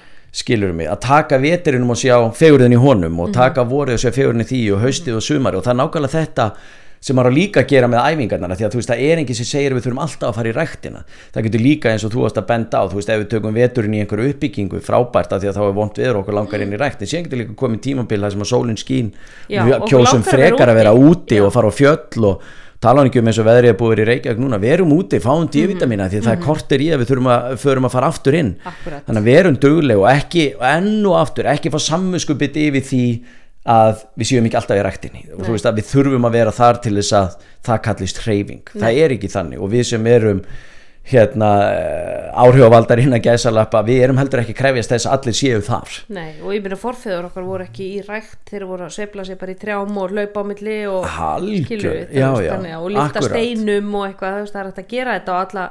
skilur mig, að taka veturinum og sjá fegurðin í honum og taka vorið og sjá fegurðin í því og haustið og sumari og það er nákvæmlega þetta sem maður líka að gera með æfingarnar því að þú veist það er enginn sem segir við þurfum alltaf að fara í ræktina það getur líka eins og þú varst að benda á þú veist ef við tökum veturinn í einhverju uppbyggingu frábært af því að þá er vont viður okkur langar inn í rækt en síðan getur líka komið tímabil þar sem að sólinn skín Já, kjósum frekar að vera úti. Já. og fara á fjöll og tala um eins og veðrið er búið í Reykjavík núna verum úti, fáum Mhm. D-vitamina því að það er kortir í að við þurfum að, förum að fara aftur inn Akkúrat. þannig að verum dugleg og ekki enn og aftur, ekki fá samvinskupið yfir því að við séum ekki alltaf í ræktinni. Og þú veist að við þurfum að vera þar til þess að það kallist hreyfing. Það er ekki þannig. Og við sem erum hérna áhrifavaldar inn að gæsalappa, við erum heldur ekki að krefjast þess að allir séu þar. Nei, og ég meina forfeður okkar voru ekki í rækt þeir voru að sveifla sér bara í trjám og hlaupa á milli og skilur við, já, já, og akkurat. steinum og eitthvað, það er að gera þetta á alla,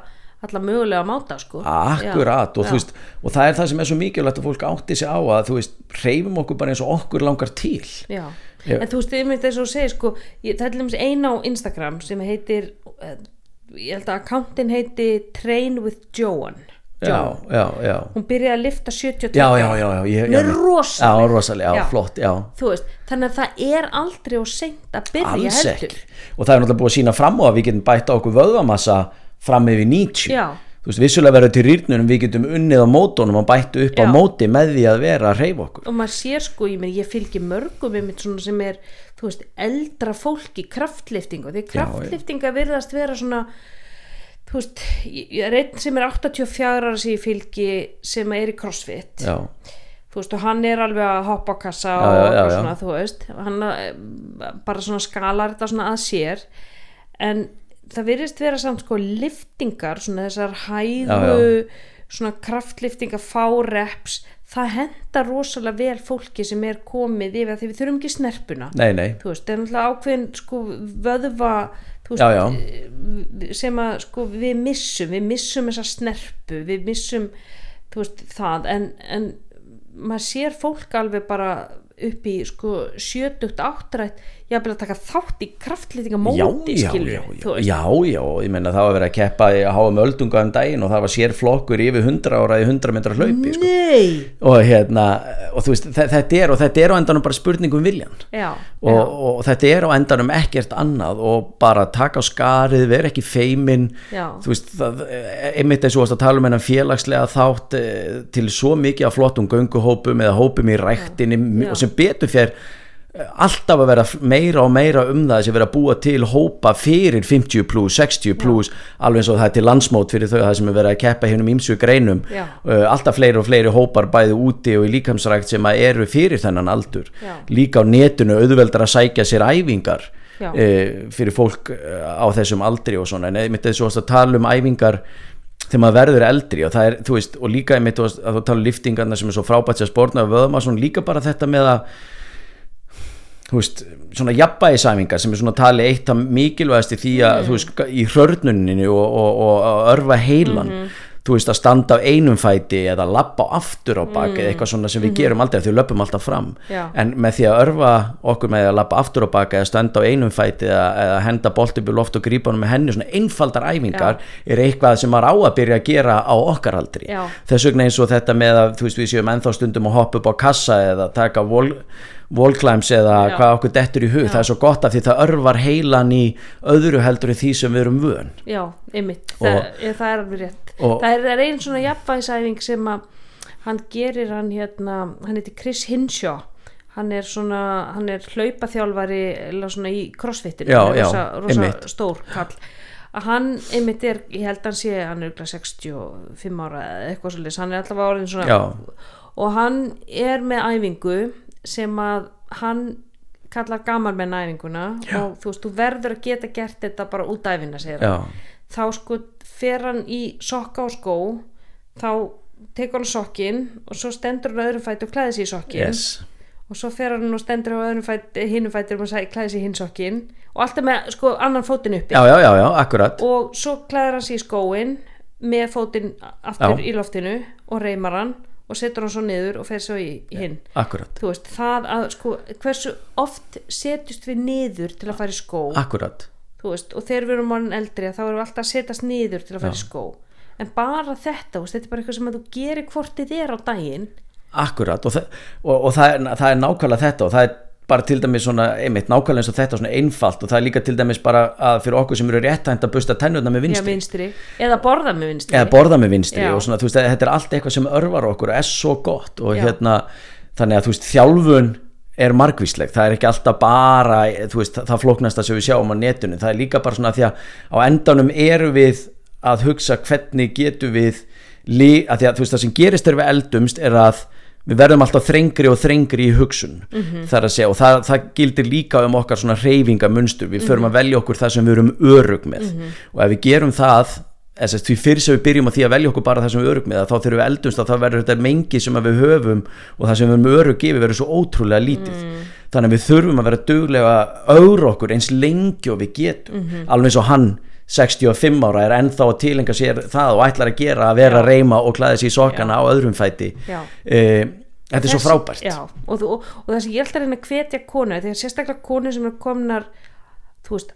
alla mögulega máta sko. Akkurat og, Já. veist, og það er það sem er svo mikilvægt að fólk átti sig á að þú veist, hreyfum okkur bara eins og okkur langar til Já, Já. en þú veist, ég myndi þess að segja sko, ég, það er til dæmis ein á Instagram sem heitir eh, ég held að accountin heiti Train with Joan já, já, já hún byrjaði að lifta 72 já, já, já, já, Hún er já, rosaleg. já, rosaleg, já, Já. flott, já þú veist, þannig að það er aldrei og seint að byrja alls ekki og það er náttúrulega búið að sína fram á að við getum bætt á okkur vöðvamassa fram yfir 90 Já. þú veist, vissulega verður til rýrnunum við getum unnið á mótunum og bættu upp á Já. móti með því að vera að hreyfa okkur. Og maður sér sko, ég, meni, ég fylgi mörgum sem er, þú veist, eldra fólk í kraftliftingu, því kraftliftinga virðast vera svona þú veist, ég, er einn sem er 84 ára sem ég fylgi sem er í crossfit. Já, þú veist, og hann er alveg að hoppa á kassa og já. svona, þú veist. Hann eh, bara svona skalar þetta svona að sér. En það virðist vera samt sko liftingar, svona þessar hægu svona kraftliftingar fá reps, það henda rosalega vel fólki sem er komið yfir því við þurfum ekki snerpuna nei, nei þú veist, það er náttúrulega ákveðin sko vöðva veist, Já, já. já. sem að sko við missum, við missum þessa snerpu, við missum veist það, en, en maður sér fólk alveg bara upp í sko 70 áttrætt jafnvel að taka þátt í kraftlýtinga móti já, skilur já, já, já, já, ég meina það var verið að keppa að háa með öldunga um daginn og það var sér flokkur yfir 100 ára í 100 metra hlaupi sko. Og hérna, og veist þe- þetta er og þetta er á endanum bara spurning um viljan já, og, og þetta er á endanum ekkert annað og bara taka á skarið, vera ekki feimin þú veist, það, einmitt eins og að tala um hennan félagslega þátt eh, til svo mikið af flottum gönguhópum eða hópum í ræktinni og sem betur fér alltaf að vera meira og meira um það sem vera að búa til hópa fyrir 50 plus, 60 plus alveg eins og það er til landsmót fyrir þau það sem er verið að keppa hérna um ímsu greinum. Já. Uh, alltaf fleiri og fleiri hópar bæði úti og í líkamsrækt sem að eru fyrir þennan aldur. Já. líka á netinu auðveldar að sækja sér æfingar uh, fyrir fólk uh, á þessum aldri og svona. En einmitt þessu að tala um æfingar þegar maður verður eldri og það er, veist, og líka þú veist, að þú tala um liftingarna sem er svo frábært sér spórna og vöðum að svona líka bara þetta með að þú veist, svona jafnbæðisæfingar sem er svona tali eitt af mikilvægast í því að, þú veist, í hrörnuninu og, og, og að örfa heilan. Þú veist, að standa á einum fæti eða lappa aftur á bak eða eitthvað svona sem við gerum aldrei, því við löpum alltaf fram. Já. en með því að örfa okkur með að lappa aftur á bak eða standa á einum fæti eða, eða henda bolti upp í loft og grípa hann með henni svona einfaldar æfingar er eitthvað sem maður á að byrja að gera á okkar aldri. Já. þess vegna eins og þetta með að þú veist við að á kassa eða Já. hvað okkur dettur í hug. Það er svo gott af því það örvar heilan í öðru heldur en því sem við erum vön. Já, Og- það, það er alveg rétt. og- það er, einn svona jafnvægisæfing sem að hann gerir hann hérna, hann heitir Chris Hinshaw. Hann er svona, hann er hlaupaþjálfari eða svona í crossfitinu. Já, já, rosa, rosa stór kall að hann einmitt er, ég held hann sé hann er örugglega 65 ára eða eitthvað svolítið, hann er alltaf orðin svona Já. og hann er með æfingu sem að hann kallar gaman með æfinguna og þú veist, þú verður að geta gert þetta bara út segir hann. Já. þá sko fer hann í sokka og skó þá tekur hann sokkin og svo stendur hann öðrum fæti og klæði sig í sokkin yes. og svo fer hann og stendur á öðrum fæti hinnum fæti og klæði sig í hinn sokkin og alltaf með sko annan fótinn uppi. Já, já, já, já, akkurat. Og svo klæðir hann sig í skóin með fótinn aftur Já. í loftinu og reymar hann og setur hann svo niður og fer svo í, hinn. akkurat, veist, það að sko hversu oft setjust við niður til að fara í skó? Akkurat. Veist, og þegar við erum orðin eldri þá erum við alltaf að setjast niður til að fara í skó. En bara þetta, veist, þetta er bara eitthvað sem að þú gerir hvort þið er á daginn. Akkurat og, það, og, og það, er, það er nákvæmlega þetta og það er bara til dæmis svona einmitt nákvæmlega eins og þetta svona einfalt og það er líka til dæmis bara að fyrir okkur sem eru réttænt að busta tennurna með já, vinstri. Vinstri, eða borða með vinstri. Eða borða með vinstri Já. og svona þú veist þetta er allt eitthvað sem örvar okkur og er svo gott og Já. hérna þannig að þú veist þjálfun er margvísleg, það er ekki alltaf bara þú veist það flóknasta sem við sjáum á netinu. Það er líka bara svona því að á endanum eru við að hugsa hvernig getum við að því að þú veist það sem gerist þegar við eldumst er að við verðum alltaf þrengri og þrengri í hugsun Mhm. þar að segja og það, það gildir líka um okkar svona reyfingamunstur, við förum að velja okkur það sem við erum örug með. Mhm. og ef við gerum það þess að því fyrir sem við byrjum á því að velja okkur bara það sem við örug með þá þegar við eldumst að þá verður þetta mengi sem að við höfum og það sem við erum örug gefið verður svo ótrúlega lítið. Þannig að við þurfum að vera duglega að augra okkur eins lengi og við getum. Alveg eins og hann 65 ára er ennþá að tilenga sér það og ætlar að gera að vera að reyma og klæða sér í sokkana á öðrum fæti. Já. Eh, þetta er svo Þess- frábært. já, og, og, og það sem ég held að reyna að hvetja konu þegar sérstaklega konu sem er komnar þú veist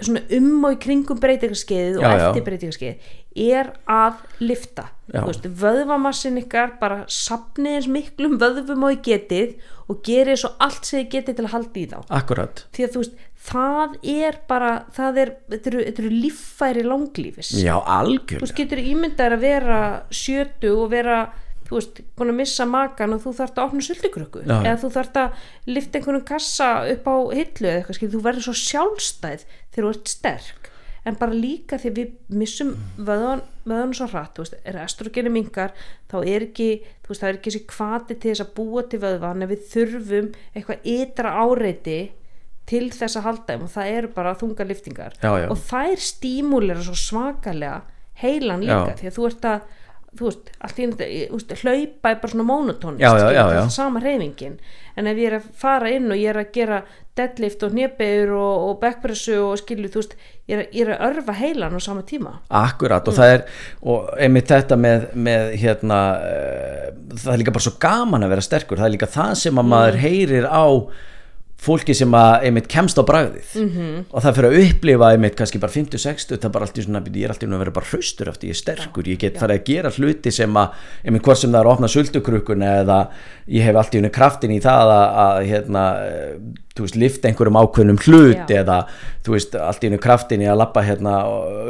svona um og í kringum breytingarskeiðið og Já, já. eftir breytingarskeiðið er að lifta Já. þú veist, vöðvamassin ykkar bara sapnið eins miklum vöðvum og í getið og gerið svo allt sem þið getið til að halda í þá. Akkurat, því að þú veist, það er bara það er, þetta eru, eru líffæri langlífis. Já þú algjörlega veist, getur ímyndar að vera sjötu og vera þú veist, búin að missa makan og þú þarft að opna sultukrukku. Já. eða þú þarft að lifta einhvern kassa upp á hillu eða eitthvað, skil, þú verður svo sjálfstæð þegar þú ert sterk. En bara líka þegar við missum vöðan, vöðan svo hratt, þú veist, er estrogeni mingar, þá er ekki þú veist, það er ekki þessi kvati til þess að búa til vöðvan en við þurfum eitthvað ytra áreiti til þess að halda þeim og það eru bara þunga liftingar Já, já. og þær stímulera svo svakalega heilan líka Já. því að þú ert að þú veist, allt í einu, þú veist, hlaupa er bara svona já, já, já. sama reyfingin en ef ég er að fara inn og ég er að gera deadlift og hnebegur og, og backpressu og skilju, þú veist ég er, ég er að örfa heilan á sama tíma Akkurat og það er og einmitt þetta með, með hérna uh, það er líka bara svo gaman að vera sterkur það er líka það sem að maður heyrir á fólki sem að einmitt kemst á bragðið Mhm. -hmm. og það fyrir að upplifa einmitt kannski bara 50-60 það er bara allt í svona, ég er alltaf að vera bara hraustur eftir, ég er sterkur, ég get farið að gera hluti sem að, einmitt hvort sem það er að opna sultukrukuna eða ég hef alltaf unni kraftin í það að, að hérna, eh, þú veist, lifta einhverjum ákveðnum hlut Já. eða þú veist, allt í unni kraftin í að lappa hérna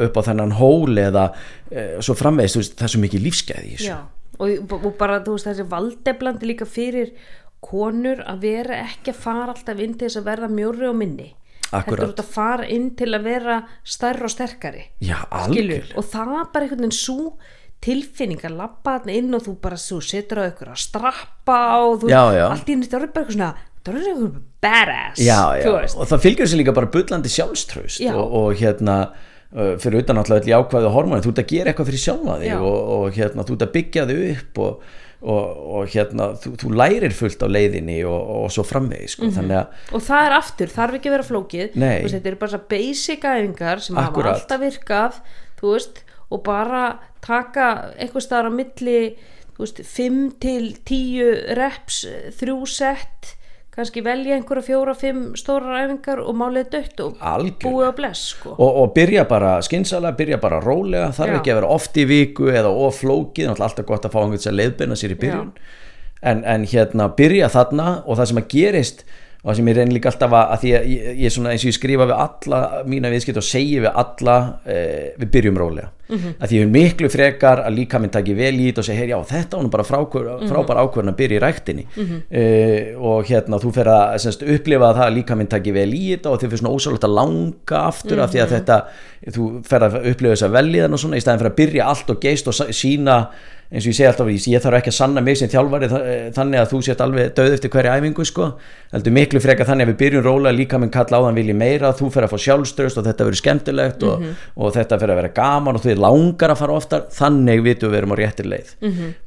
upp á þennan hól eða e, svo framvegist, þú veist, það er svo mikið Já, og, og bara þú veist þessi valdeflandi líka fyrir konur að vera ekki að fara alltaf inn til þess að verða mjóri og minni. Akkúrat. Þetta er út að fara inn til að vera stærri og sterkari Já, Skilur, og það er bara einhvern veginn svo tilfinning að labba þarna inn og þú bara þú setur á ykkur að strappa og þú, Já, já. allt í þetta er bara eitthvað svona það er eitthvað badass já, og það fylgir þessi líka bara bullandi sjálfströst Já. og, og hérna uh, fyrir utan alltaf öll jákvæðu hormóni þú ert að gera eitthvað fyrir sjálfa þig og, og hérna, þú ert að byggja þig upp og, og, og hérna, þú, þú lærir fullt á leiðinni og, og svo framvegi sko. þannig að og það er aftur, þarf ekki að vera flókið veist, þetta eru bara svo basic æfingar sem Akkúrat. hafa alltaf virkað veist, og bara taka eitthvað staðar á milli þú veist, 5 til 10 reps, þrjú sett kannski velja einhverja fjóra, fimm stórar æfingar og málið dött og Algjörlega. búið á bless sko. og, og byrja bara skynsala, byrja bara rólega þarf Já. ekki að vera oft í viku eða of flókið, náttúrulega alltaf gott að fá einhvern sem leiðbeina sér í byrjun en, en hérna byrja þarna og það sem að gerist og það sem ég reynir líka alltaf að, að því að ég, ég svona eins og ég skrifa við alla mína viðskipt og segi við alla eh, við byrjum rólega -hmm. að því ég er miklu frekar að líka minn taki vel í þetta og segja, heyr já þetta nú bara frákvör, frábær ákvörðin að byrja í ræktinni. Eh, og hérna þú fer að semst, upplifa það að líka minn taki vel í þetta og þið fyrir svona ósálegt að langa aftur af því að þetta, þú fer að upplifa þess að veljiðan og svona í staðin fyrir að byrja allt og geist og sína eins og ég segi alltaf, ég þarf ekki að sanna mig sem þjálfari eh, þannig að þú sért alveg döð eftir hverja æfingu sko, heldur miklu frekar þannig að við byrjum rólega líka minn kalla á þann vilji meira þú fer að fá sjálfströst og þetta verður skemmtilegt og, og þetta fer að vera gaman og þið langar að fara oftar, þannig vitum við erum á réttir leið.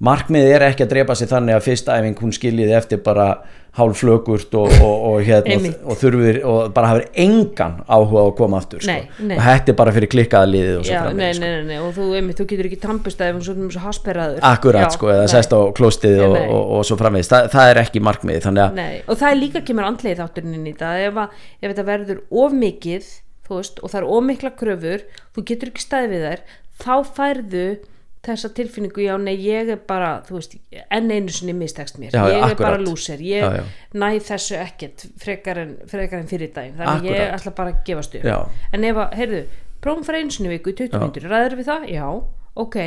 Markmiðið er ekki að drepa sig þannig að fyrsta æfing hún skiljiði eftir bara hálf flögurt og, og, og, hérna, og þurfir og bara hafur engan áhuga á að koma aftur sko. Nei, nei. og er bara fyrir klikkaða liðið og svo nei, nei, og þú, einmitt, þú getur ekki tampust ef þú erum svo hasperaður. Akkurat Já, sko, eða sest á klóstið og, Nei. og, og svo framvegis, Þa, það er ekki að, Nei, og það er líka kemur andlega þátturinn inn í það. Ef, að, ef þetta verður of mikið veist, og það er of mikla kröfur þú getur ekki staðið við þær þá færðu þessa tilfinningu já, nei, ég er bara, þú veist enn einu sinni mistekst mér, Já, ég er akkurat. bara lúser ég Já, já. næ þessu ekkert frekar en, frekar en fyrir daginn þannig að ég Akkurat. ætla bara að gefast upp Já. en ef að, heyrðu, prófum fyrir einu sinni viku í 20 myndur, ræður við það? Já, ok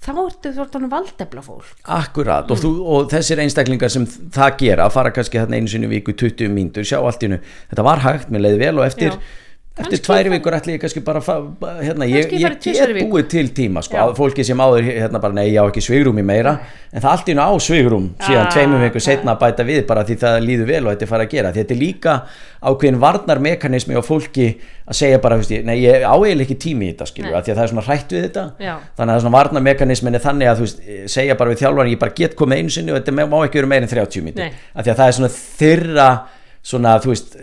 þá ertu þannig valdefla fólk akkurat Mm. og, þú, og þessir einstaklingar sem það gera að fara kannski þarna einu sinni viku í 20 mínútur, sjá allt í hennu þetta var hægt, mér leiði vel og eftir. Eftir fara- vikur ætli ég kannski bara hérna, ég, ég get búið til tíma sko, fólki sem áður hérna bara, nei, ég á ekki svigrum í meira. En það allt í hennu á svigrum síðan Ah, tveimum vikur setna að bæta við bara því það líður vel og þetta er farið að gera. Þetta er líka ákveðin varnarmekanismi á fólki að segja bara, veist, nei, ég á eiginlega ekki tími í þetta skilju, því að það er svona hrætt við þetta. Já. þannig að svona varnarmekanismin er þannig að þú veist, segja bara við þjálfari, ég bara get komið einu sinni og þetta má ekki vera meira en 30 mínútur. Nei. af því að það er svona þyrra svona, þú veist,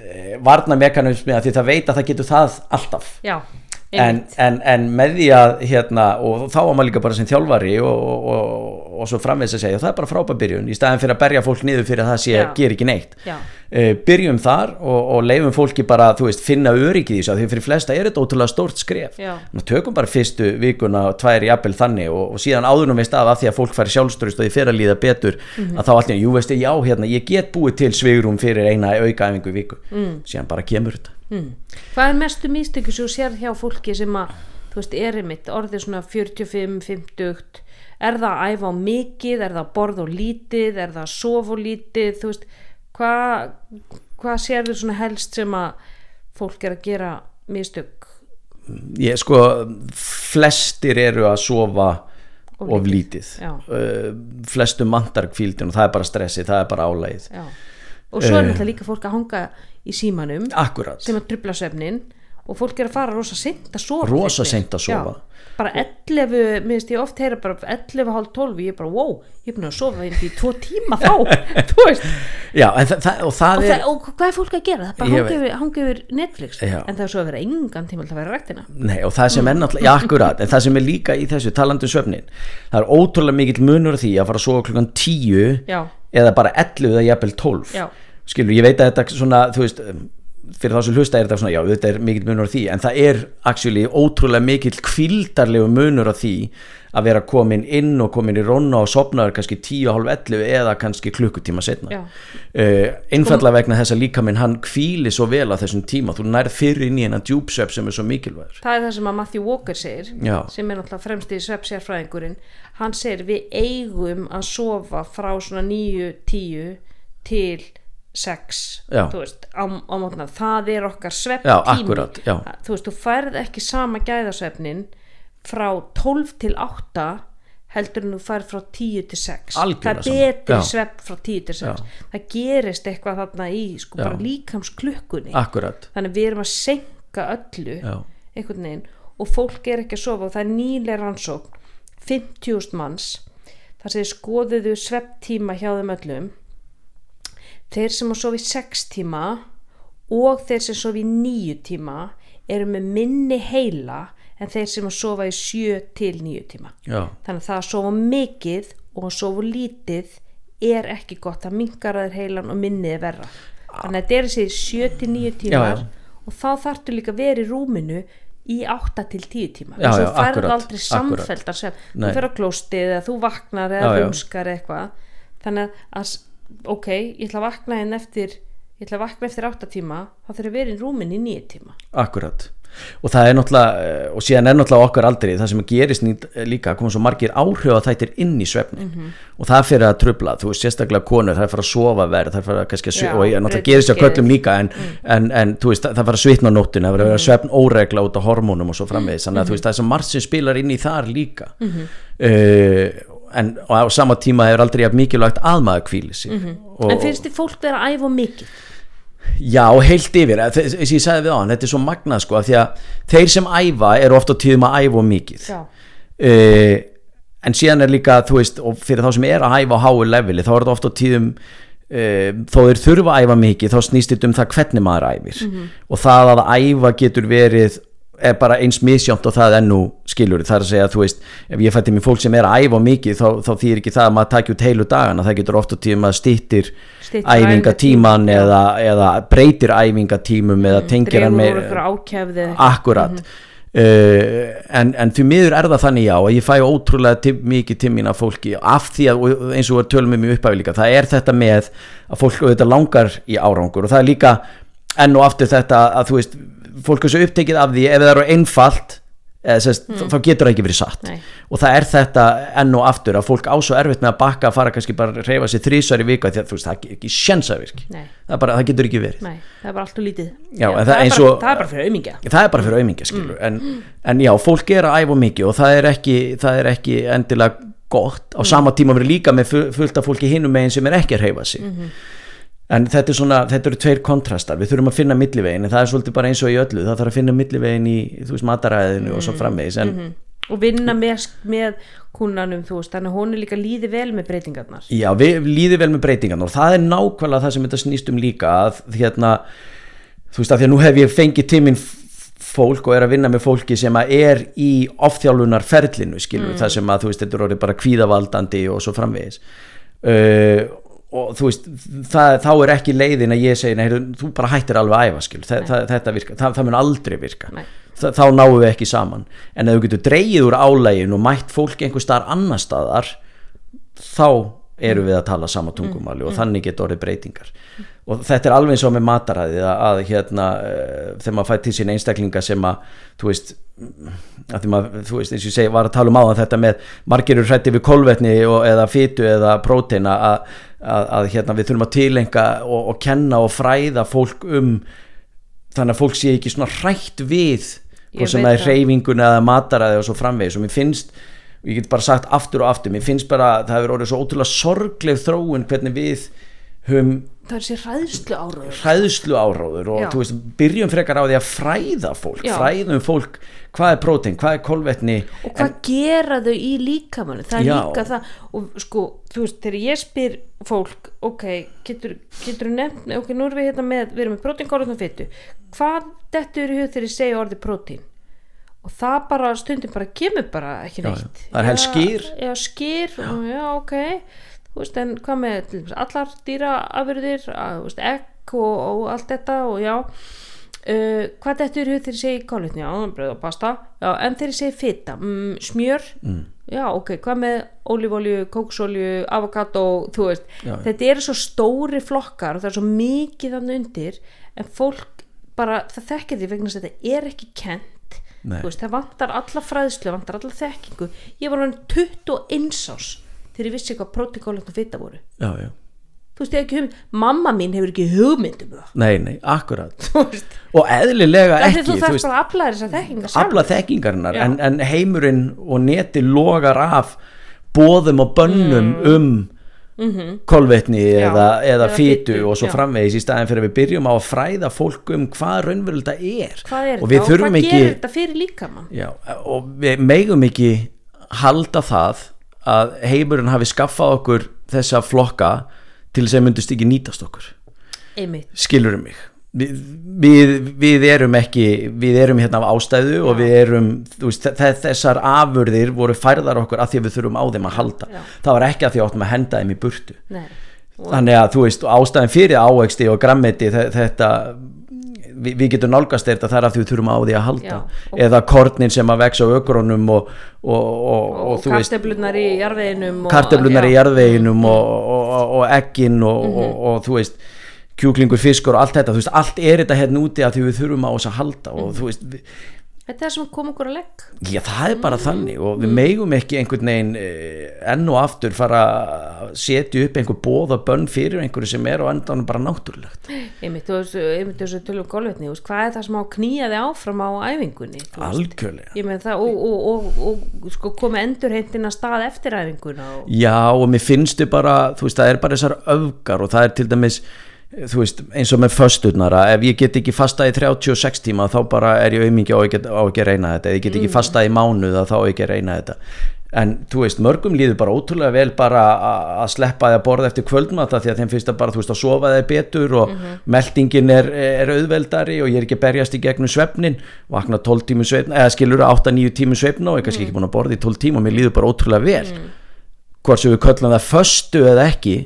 varnarmekanismi að því það veit að það getur það alltaf. Já, en, en, en með því að hérna, og þá var maður líka bara sem þjálfari og, og, og, og svo framvegs að segja það er bara frábær byrjun, í staðin fyrir að berja fólk niður fyrir að það sé, Já. ger ekki neitt Já. uh, byrjum þar og, og leifum fólki bara, þú veist, finna öryggið í þessu af því fyrir flesta er þetta ótrúlega stórt skref tökum bara fyrstu vikuna tvær í appel þannig og, síðan áðurnum veist af að því að fólk færi sjálfströst og því fyrir að líða betur Mhm. að þá allir, jú veistu, já, hérna, ég get búið til svigrum fyrir eina aukaæfingu viku mm. síðan bara kemur þetta mm. Hvað er mestu místökju sem þú sér hjá fólki sem að, þú veist, er einmitt orðið svona 45, 50 er það að æfa á mikið, er það að borða á lítið, er það að sofa á lítið? Þú veist, hvað hvað sér þau svona helst sem að fólk er að gera mistök? Ég sko flestir eru að sofa Of of lítið. uh, flestum mantar kvíldin og það er bara stressi, það er bara álægið Já. og svo er náttúrulega líka fólk að hanga í símanum akkurat, sem að trubla svefnin og fólk er að fara rosa seint að sofa Rosa seint að sofa. Já, bara 11, minnst ég oft heyra bara 11, hálf 12, ég er bara wow ég er búin að sofa inn í tvo tíma þá. Þú veist, já, en það, það, og og, er og hvað er fólk að gera? Það bara hangi yfir, hangi yfir Netflix. Já. en það er svo að vera engan tíma til að vera ræktina. Nei, og það sem er náttúrulega, já akkurat en það sem er líka í þessu talandi um svefnin það er ótrúlega mikill munur því að fara að sofa klukkan 10 já, eða bara 11 eða jafnvel 12 Já. Skilur, ég veit að þetta svona, þú veist fyrir þá sem hlusta er þetta svona, já, þetta er mikill munur á því en það er actually ótrúlega mikill kvildarlegu munur á því að vera komin inn og komin í ronna og sopnaður kannski 10.30 eða kannski klukkutíma setna uh, einfallega vegna þess að líka minn hann kvíli svo vel á þessum tíma þú nærð fyrir inn í hennan djúpsöp sem er svo mikilvægur. Það er það sem að Matthew Walker segir Já. sem er náttúrulega fremst í svepsjárfræðingurinn hann segir við eigum að sofa frá svona 9-10 til 6 Já. þú veist, á, á mótna það er okkar Já, svepptími já. þú veist, þú færð ekki sama gæðasvefnin frá 12 til 8 heldur en þú færð frá 10 til 6 Algjörlega það er betri Já. svepp frá 10 til 6 það gerist eitthvað þarna í sko bara líkams klukkunni akkurat, þannig við erum að senka öllu já, einhvern veginn og fólk er ekki að sofa og það er nýlega rannsókn 50.000 manns. Þar þið skoðuðu svepptíma hjá þeim öllum þeir sem að sofa í 6 tíma og þeir sem sofa í 9 tíma eru með minni heila en þeir sem að sofa í 7 til 9 tíma. Já, þannig að það að sofa mikið og að sofa lítið er ekki gott. Það minkar að þér heilan og minnið er verra. Þannig að þetta er þessi 7 til 9 tímar já. og þá þarftu líka að vera í rúminu í 8 til 10 tíma. Já, já, færðu akkurat, aldrei Nei. þú fer á klóstið eða þú vaknar eða Já, rumskar eitthvað. Þannig að ok, ég ætla að vakna en eftir ég ætla að vakna eftir 8 tíma þá þurfa að vera í rúminu í 9 tíma. Akkurat. Og það er náttúrulega, eh, og síðan er náttúrulega okkar aldrei það sem gerist nýtt líka koma svo margir áhrif að þættir inn í svefnin Mhm. og það fyrir að trubla, þú veist sérstaklega konur, það er fara að sofa verð það er fara að kannski að Já, og ég- náttúrulega gerist hjá skeiðið. köllum líka en, en, en þú veist, það það fara að svitna nóttin það fara að vera Mhm. svefn óregla út á hormónum og svo framvegis, þannig að þú veist, það er en og á sama tíma hefur aldrei mikilvægt að maður kvíli sig. Og, Mhm. en finnst þið fólk vera að æfa mikið? Já, heilt yfir, eh, þess að ég sagði við á hann, þetta er svo magnað sko, því að þeir sem æfa eru ofta tíðum að æfa of mikið. Já, uh, en síðan er líka, þú veist, og fyrir þá sem er að æfa á háu leveli, þá er þetta ofta tíðum uh, þó þeir þurfa að æfa mikið þá snýst þetta um það hvernig maður æfir. Og það að æfa getur verið er bara eins misjámt og það ennú skilur, það er að segja, þú veist ef ég fætti mér fólk sem er að æfa mikið þá, þá þýr ekki það að maður takja út heilu dagana. Það getur ofta á tíðum að stýttir æfingatíman æfingatíma, eða, eða breytir æfingatímum eða tengir hann með úr ykkur ákjæfði eða eitthvað. akkurat uh, en, en því miður er það þannig já að ég fæ ótrúlega til, mikið af fólki af því að og eins og við tölum um í upphæfi líka það er þetta með að fólk auðvitað langar í árangur og það er líka enn og aftur þetta að þú veist fólk er svo upptekið af því ef það eru einfalt eða, sest, þá getur það ekki verið satt. Nei. og það er þetta enn og aftur að fólk á svo erfitt með að bakka að fara kannski bara að reyfa sér þrísar í vika því að veist það er ekki sjensa virki Nei. það, það getur ekki verið. Nei, það er bara allt og lítið. Já, en það það, er bara, og- það er bara fyrir aumingja. Það er bara fyrir aumingja skilur en, en já, fólk er að æfa mikið og það er ekki, það er ekki endilega gott. Á sama tíma verið líka með fu- fullt af fólki hinum megin sem er ekki að hreyfa sig en þetta er svona, þetta eru tveir kontrastar. Við þurfum að finna millivegin en það er svolítið bara eins og í öllu. Það þarf að finna millivegin í, þú veist, mataræðinu og svo framvegis en og vinna með, með kúnanum þú veist, þannig að hún er líka líði vel með breytingarnar. Já, við líðum vel með breytingan og það er nákvæmlega það sem þetta snýst um líka að hérna, þú veist að því að nú hef ég fengið tíminn fólk og er að vinna með fólki sem að er í ofþjálfunar ferlinu skilur það sem að þú veist þetta er orðið bara kvíðavaldandi og svo framvegis. Uh, og þú veist það, þá er ekki leiðin að ég segi nei, þú bara hættir alveg að æfa skilur. Það, þetta virka, það, það mun aldrei virka. Þa, þá náum við ekki saman. En ef þú getur dreigið úr álægin og mætt fólk einhver staðar annar staðar þá erum við að tala sama tungumáli og þannig getur orðið breytingar. Og þetta er alveg eins og með mataræði að, að hérna uh, þegar maður fætt til sín einstaklinga sem að þú veist að maður, þú veist, eins og ég segi, var að tala um áðan þetta með margir eru hrætti við kolvetni og, eða fytu eða próteina að, að, að hérna við þurfum að tilenga og, og kenna og fræða fólk um þannig að fólk sé ekki svona hrætt við hvort sem það er það. hreyfingun eða mataræði og svo framvegis. Og mér finnst og ég get bara sagt aftur og aftur mér finnst bara það hefur orðið svo ótrúlega sorgleg þróun hvernig við höfum það er sér ræðslu áraður hræðslu áráður og Já. þú veist, byrjum frekar á því að fræða fólk Já. fræðum fólk hvað er prótein, hvað er kolvetni og hvað gera þau í líkamannu það er Já. líka það og sko, þú veist, þegar ég spyr fólk ok, getur, getur nefnt ok, nú erum við hérna með, við erum með prótín, kálvetni og fytu hvað þetta er í hug þegar ég segja orðið prótín og það bara stundum bara kemur bara ekki neitt já. Það er helst skyr. já, skyr, já, já ok. Þú veist, en hvað með allar dýraafurðir ekk og, og allt þetta og já. Uh, hvað þetta eru þegar ég segi kálutni, já, bröð og pasta. Já, en þegar ég segi fita, mm, smjör? Mm. já, ok, hvað með ólífólju, kóksolju, avokado þú veist, Já, þetta eru svo stóri flokkar og það er svo mikið þannig undir en fólk bara, það þekkir því vegna að þetta er ekki kent veist, það vantar alla fræðslu, vantar alla þekkingu. Ég var hann 21 ás þegar ég vissi hvað protikólegt og fita voru. Já, já, þú veist, ég hef ekki hugmynd, mamma mín hefur ekki hugmynd um það. Nei, nei, akkurat. Og eðlilega ekki þú þú þarf veist, bara að afla þess að þekkinga sjálf afla þekkingarinnar Já. en, en heimurinn og neti logar af bóðum og bönnum um kolvetni Mm. Já, eða, eða eða fytu fitu, og svo já. framvegis í staðin fyrir að við byrjum á að fræða fólk um hvað raunverulega er. Hvað er og við og þurfum hvað ekki já, og við megum ekki halda það að heimurinn hafi skaffað okkur þessa flokka til þess að myndust ekki nýtast okkur. Einmitt, skilurum mig við, við, erum ekki við erum hérna af ástæðu og við erum veist, þe- þessar afurðir voru færðar okkur að því að við þurfum á þeim að halda. Já. það var ekki að því áttum að henda þeim í burtu. Nei. Þannig að þú veist ástæðin fyrir ávexti og grammeti þe- þetta við, við getum nálgast þetta þar að því við þurfum á því að halda. Já, eða kornin sem að vex á ökronum og, og, og, og, karteflunar í jarðveginum kartöflunar í jarðveginum og, og, og, og og, og þú veist kjúklingur, fiskur og allt þetta. Þú veist, allt er þetta hérna úti að því við þurfum á þess að halda og þú veist, við, þetta er það sem kom okkur að legg. Já það er bara þannig og við megum ekki einhvern veginn eh, enn og aftur fara að setja upp einhver bóða bönn fyrir einhverju sem er og endan bara náttúrulegt. Einmitt, þú veist, einmitt þessu tölum golvetni, þú veist, hvað er það sem á að knýja þig áfram á æfingunni algjörlega. Það og, og, og, og sko komið endurheintina stað eftir æfinguna og, Já og mér finnstu bara þú veist það er bara þessar öfgar og það er til dæmis þú veist eins og með fösturnara ef ég get ekki fastað í 36 tíma þá bara er ég auðmingi á ekki, að reyna þetta. Ef ég get ekki fastað í mánuð þá ekki að reyna þetta. En þú veist mörgum líður bara ótrúlega vel bara að sleppa því að borða eftir kvöldmata því að þeim finnst það bara þú veist að sofa þeir betur og meldingin er, er auðveldari og ég er ekki að berjast í gegnum svefnin vakna 12 tímum svefn eða skilur 8-9 tímum svefn og ég er kannski ekki búin að borða í 12 tíma og mér líður bara ótrúlega vel. Hvort sem við köllum það föstu eða ekki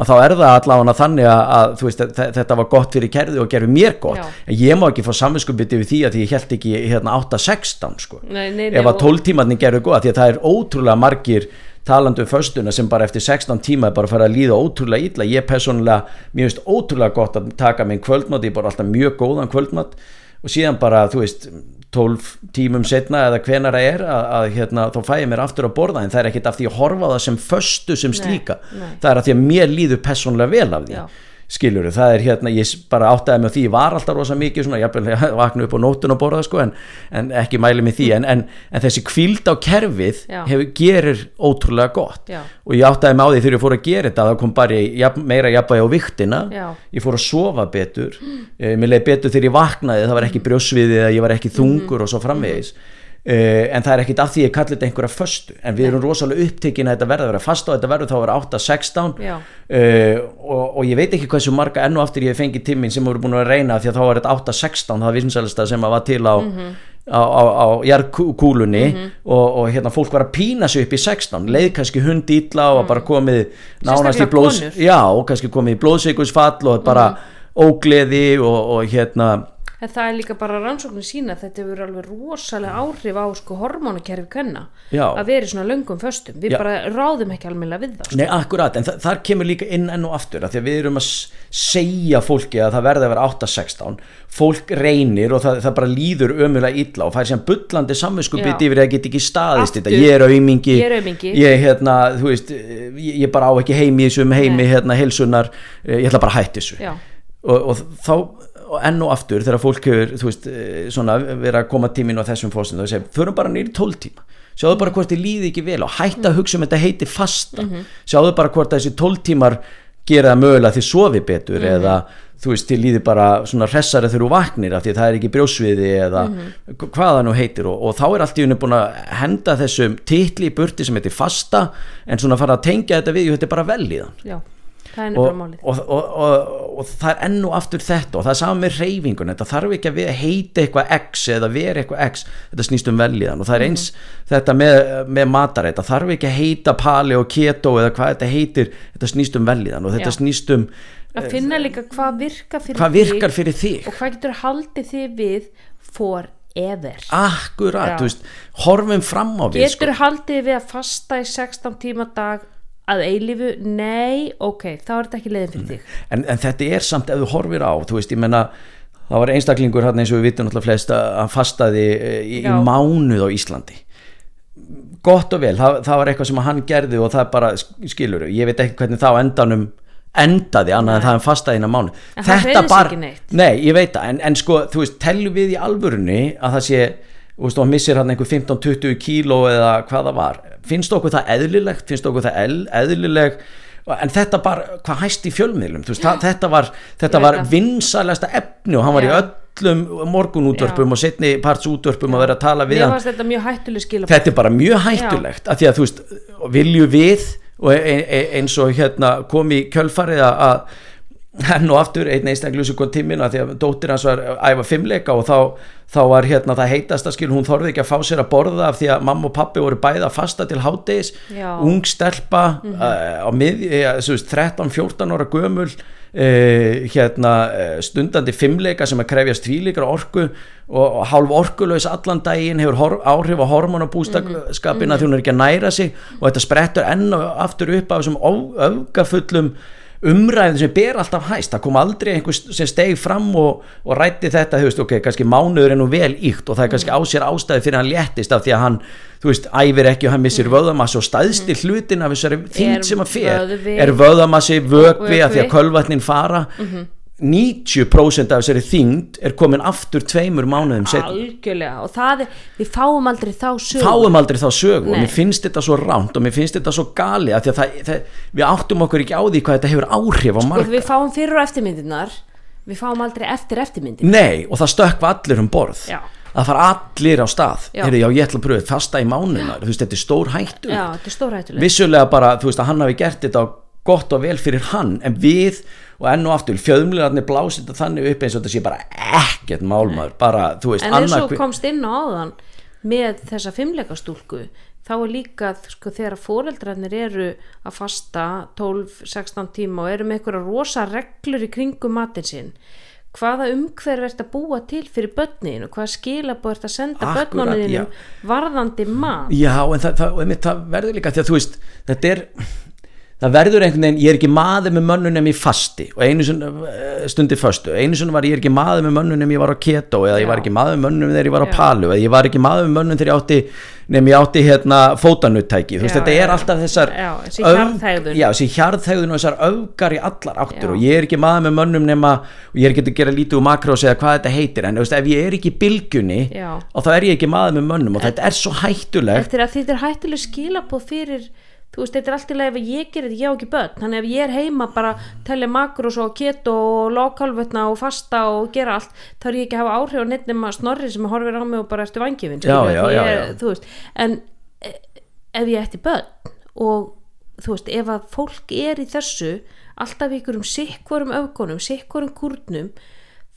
að þá er það allavega þannig að, veist, þe- þetta var gott fyrir kerði og gerði mér gott. Já. en ég má ekki fá samvinskupið við því að ég held ekki hérna 8-16 sko. Nei, nei, nei, ef að og- 12 tímarnir gerðu góða því að það er ótrúlega margir talandi um föstuna sem bara eftir 16 tíma er bara að fara að líða ótrúlega illa. Ég persónulega, mér finnst ótrúlega gott að taka minn kvöldmat, ég er bara alltaf mjög góðan kvöldmat. Og síðan bara þú veist 12 tímum setna eða hvenar það er að, að hérna, þá fæ ég mér aftur að borða en það er ekkit af því að horfa það sem föstu sem slíka, nei. það er af því að mér líður persónulega vel af því Já. Skilur það er hérna, ég bara áttaði á því ég var alltaf rosa mikið svona, ég vakna upp á nótun og borða sko, en, en ekki mæli mig því en, en, en þessi kvíld á kerfið hefur, gerir ótrúlega gott Já. og ég áttaði mig á því þegar ég fór að gera þetta það kom bara jafn, meira jafnvægi á viktina Já. ég fór að sofa betur mm. mér leiði betur þegar ég vaknaði það var ekki brjósviði eða ég var ekki þungur og svo framvegis Uh, en það er ekkit af því ég kalli þetta einhverja föstu en við erum rosalega upptekin að þetta verða að vera fast og þetta verður þá að vera 8-16 Já. uh, og, og ég veit ekki hversu marga enn og aftur ég hef fengið tíminn sem voru búin að reyna því að þá var þetta 8-16 það vinsalista sem að var til á, Mhm. á, á, á jarðkúlunni og, og hérna fólk var að pína sig upp í 16 leið kannski hundi illa og bara komið nánast í blóðs já, og kannski komið í blóðsikursfall og bara ógleði og, og hérna en það er líka bara rannsóknir sína þetta hefur alveg rosalega áhrif á sko hormónakerfi kvenna Já. að vera í svona löngum föstum við Já. bara ráðum ekki almennilega við það sko. Nei, akkurat, en þa þar kemur líka inn enn og aftur að því að við erum að segja fólki að það verði að vera 8-16 fólk reynir og það, það bara líður ömulega illa og fær sem bullandi samvinskupið Já. yfir að geta ekki staðist Aftur. ég er aumingi Ég er hérna, þú veist, ég, ég bara á ekki heimi í þessum heimi, Nei. hérna, heilsunar ég ætla bara að hætti þessu og, og þá enn og aftur þegar fólk hefur veist, eh, svona verið að koma tíminn á þessum fósinn og segja, förum bara nýri 12 tíma. Sjáðu bara hvort þið líði ekki vel og hætta að hugsa um þetta heiti fasta. Sjáðu bara hvort þessi 12 tímar gera mögulega þið sofi betur eða þú veist, þið líði bara svona hressari þegar þú vaknir af því að það er ekki brjósviði eða hvað það nú heitir og, og þá er allt í unni búin að henda þessum titli í burti sem heitir fasta en svona fara að tengja þetta við, jú, þetta er bara vel í þann Já. Það og, og, og, og, það er enn og aftur þetta og það er saman með reyfingun þetta þarf ekki að við- heita eitthvað X eða vera eitthvað X, þetta snýst um velíðan og það er eins þetta með, með matarætt það þarf ekki að heita pali og keto eða hvað þetta heitir, þetta snýst um velíðan og þetta Já. snýst um að finna líka hvað virkar fyrir hvað þig virkar fyrir þig. og hvað getur haldið þig við forever. Akkurat, Já. þú veist, horfum fram á við sko. getur haldið þig við að fasta í 16 tíma dag að eilífu, nei, ok þá er þetta ekki leiðin fyrir þig. En, en þetta er samt ef þú horfir á þú veist, ég menna það var einstaklingur hann eins og við vitum náttúrulega flest að hann fastaði eh, í, í mánuð á Íslandi. Gott og vel, það, það var eitthvað sem hann gerði og það bara skilur ég veit ekki hvernig það á endanum endaði annað en það hann fastaði innan mánuð. En ekki neitt. nei, ég veit það, en, en sko þú veist, tellum við í alvörunni að það sé og hann missir hann einhver 15-20 kíló eða hvað það var, finnst okkur það eðlilegt, finnst okkur það eð, eðlileg? En þetta bara, hvað hæst í fjölmiðlum? Veist, það, þetta var, var vinsalasta efni og hann var í Já. öllum morgunútvörpum Já. og setni parts útvörpum að vera að tala við hann. þetta þetta er bara mjög hættulegt af því að þú veist, vilju við og e e eins og hérna kom í kjölfarið að- að henn og aftur einn einstaklega sem kom tíminn að því að dóttir hans var að æfa fimmleika og þá, þá var hérna það heitasta skil hún þorði ekki að fá sér að borða af því að mamma og pappi voru bæði að fasta til hádegis. Já. ung stelpa mm á mið, ja, 13-14 ára gömul uh, hérna uh, stundandi fimmleika sem að krefjast tvíleikar orku og, og hálf orkulegs allan daginn hefur áhrif á hormonabústakskapina því hún er ekki að næra sig og þetta sprettur enn og aftur upp af þessum öfgafullum umræðin sem ber alltaf hæst. Það kom aldrei einhver sem steg fram og, og rætti þetta, þú veist, ok, kannski mánuður er nú vel íkt og það er kannski á sér ástæði fyrir hann léttist af því að hann, þú veist, æfir ekki og hann missir vöðamassi og stæðsti hlutin af þessari þyngd sem að fer vöðvi. er vöðamassi, vökvi af því að kölvatnin fara 90% af þessari þyngd er komin aftur tveimur mánuðum setna algjörlega og það er, við fáum aldrei þá sög fáum aldrei þá sögu og mér finnst þetta svo ránt og mér finnst þetta svo gali því að það, það, við áttum okkur ekki á því hvað þetta hefur áhrif á og marga. við fáum fyrir og eftirmyndirnar við fáum aldrei eftir eftirmyndir. Nei, og það stökkva allir um borð. Já. að fara allir á stað. Já. Heyrðu, já, ég ætla að pröfa þetta fasta í mánunar veist, þetta er stór hættu vissulega bara, þú veist, að hann hafi gert þetta gott og vel fyrir hann en við og enn og aftur, fjöðumlegarnir blásið þetta þannig upp eins og þetta sé bara ekkert málmaður, bara, veist, en eins og komst inn á áðan með þessa fimmleikastúlku þá er líka sko, þegar foreldrarnir eru að fasta 12-16 tíma og eru með einhverja rosa reglur í kringum matinn sinn hvaða umhverf ert að búa til fyrir börnin og hvaða skilabóð ert að senda börnunum varðandi mat? Já, en það, það, það verður líka því að þú veist, þetta er það verður einhvern veginn, ég er ekki maður með mönnunum í fasti og einu eh, stundi föstu, einu sinni var ég er ekki maður með mönnunum ég var á keto eða ég Já. var ekki maður með mönnunum þegar ég var á Já. palu eða ég var ekki maður með mönnunum þegar ég átti nefn ég átti hérna fótanuttæki þú veist, þetta er alltaf þessar þessi hjarðhegðun og þessar öfgar í allar áttur Já. og ég er ekki maður með mönnum nema og ég er ekki að gera lítið úr makrós eða hvað þetta heitir en veist, ef ég er ekki Já. og þá er ég ekki maður með mönnum og þetta er svo hættulegt Að þú veist, þetta er allt í lagi ef ég gerir þetta, ég á ekki börn þannig ef ég er heima bara telja makrós og keto og lágkálvetna og fasta og gera allt, þá er ég ekki að hafa áhrif á neitt nema snorri sem horfir á mig og bara eftir vangifin Já, já, já, já. þú veist, en eh, ef ég ætti börn og þú veist, ef að fólk er í þessu alltaf ykkur um sikkurum öfgunum, sikkurum kúrnum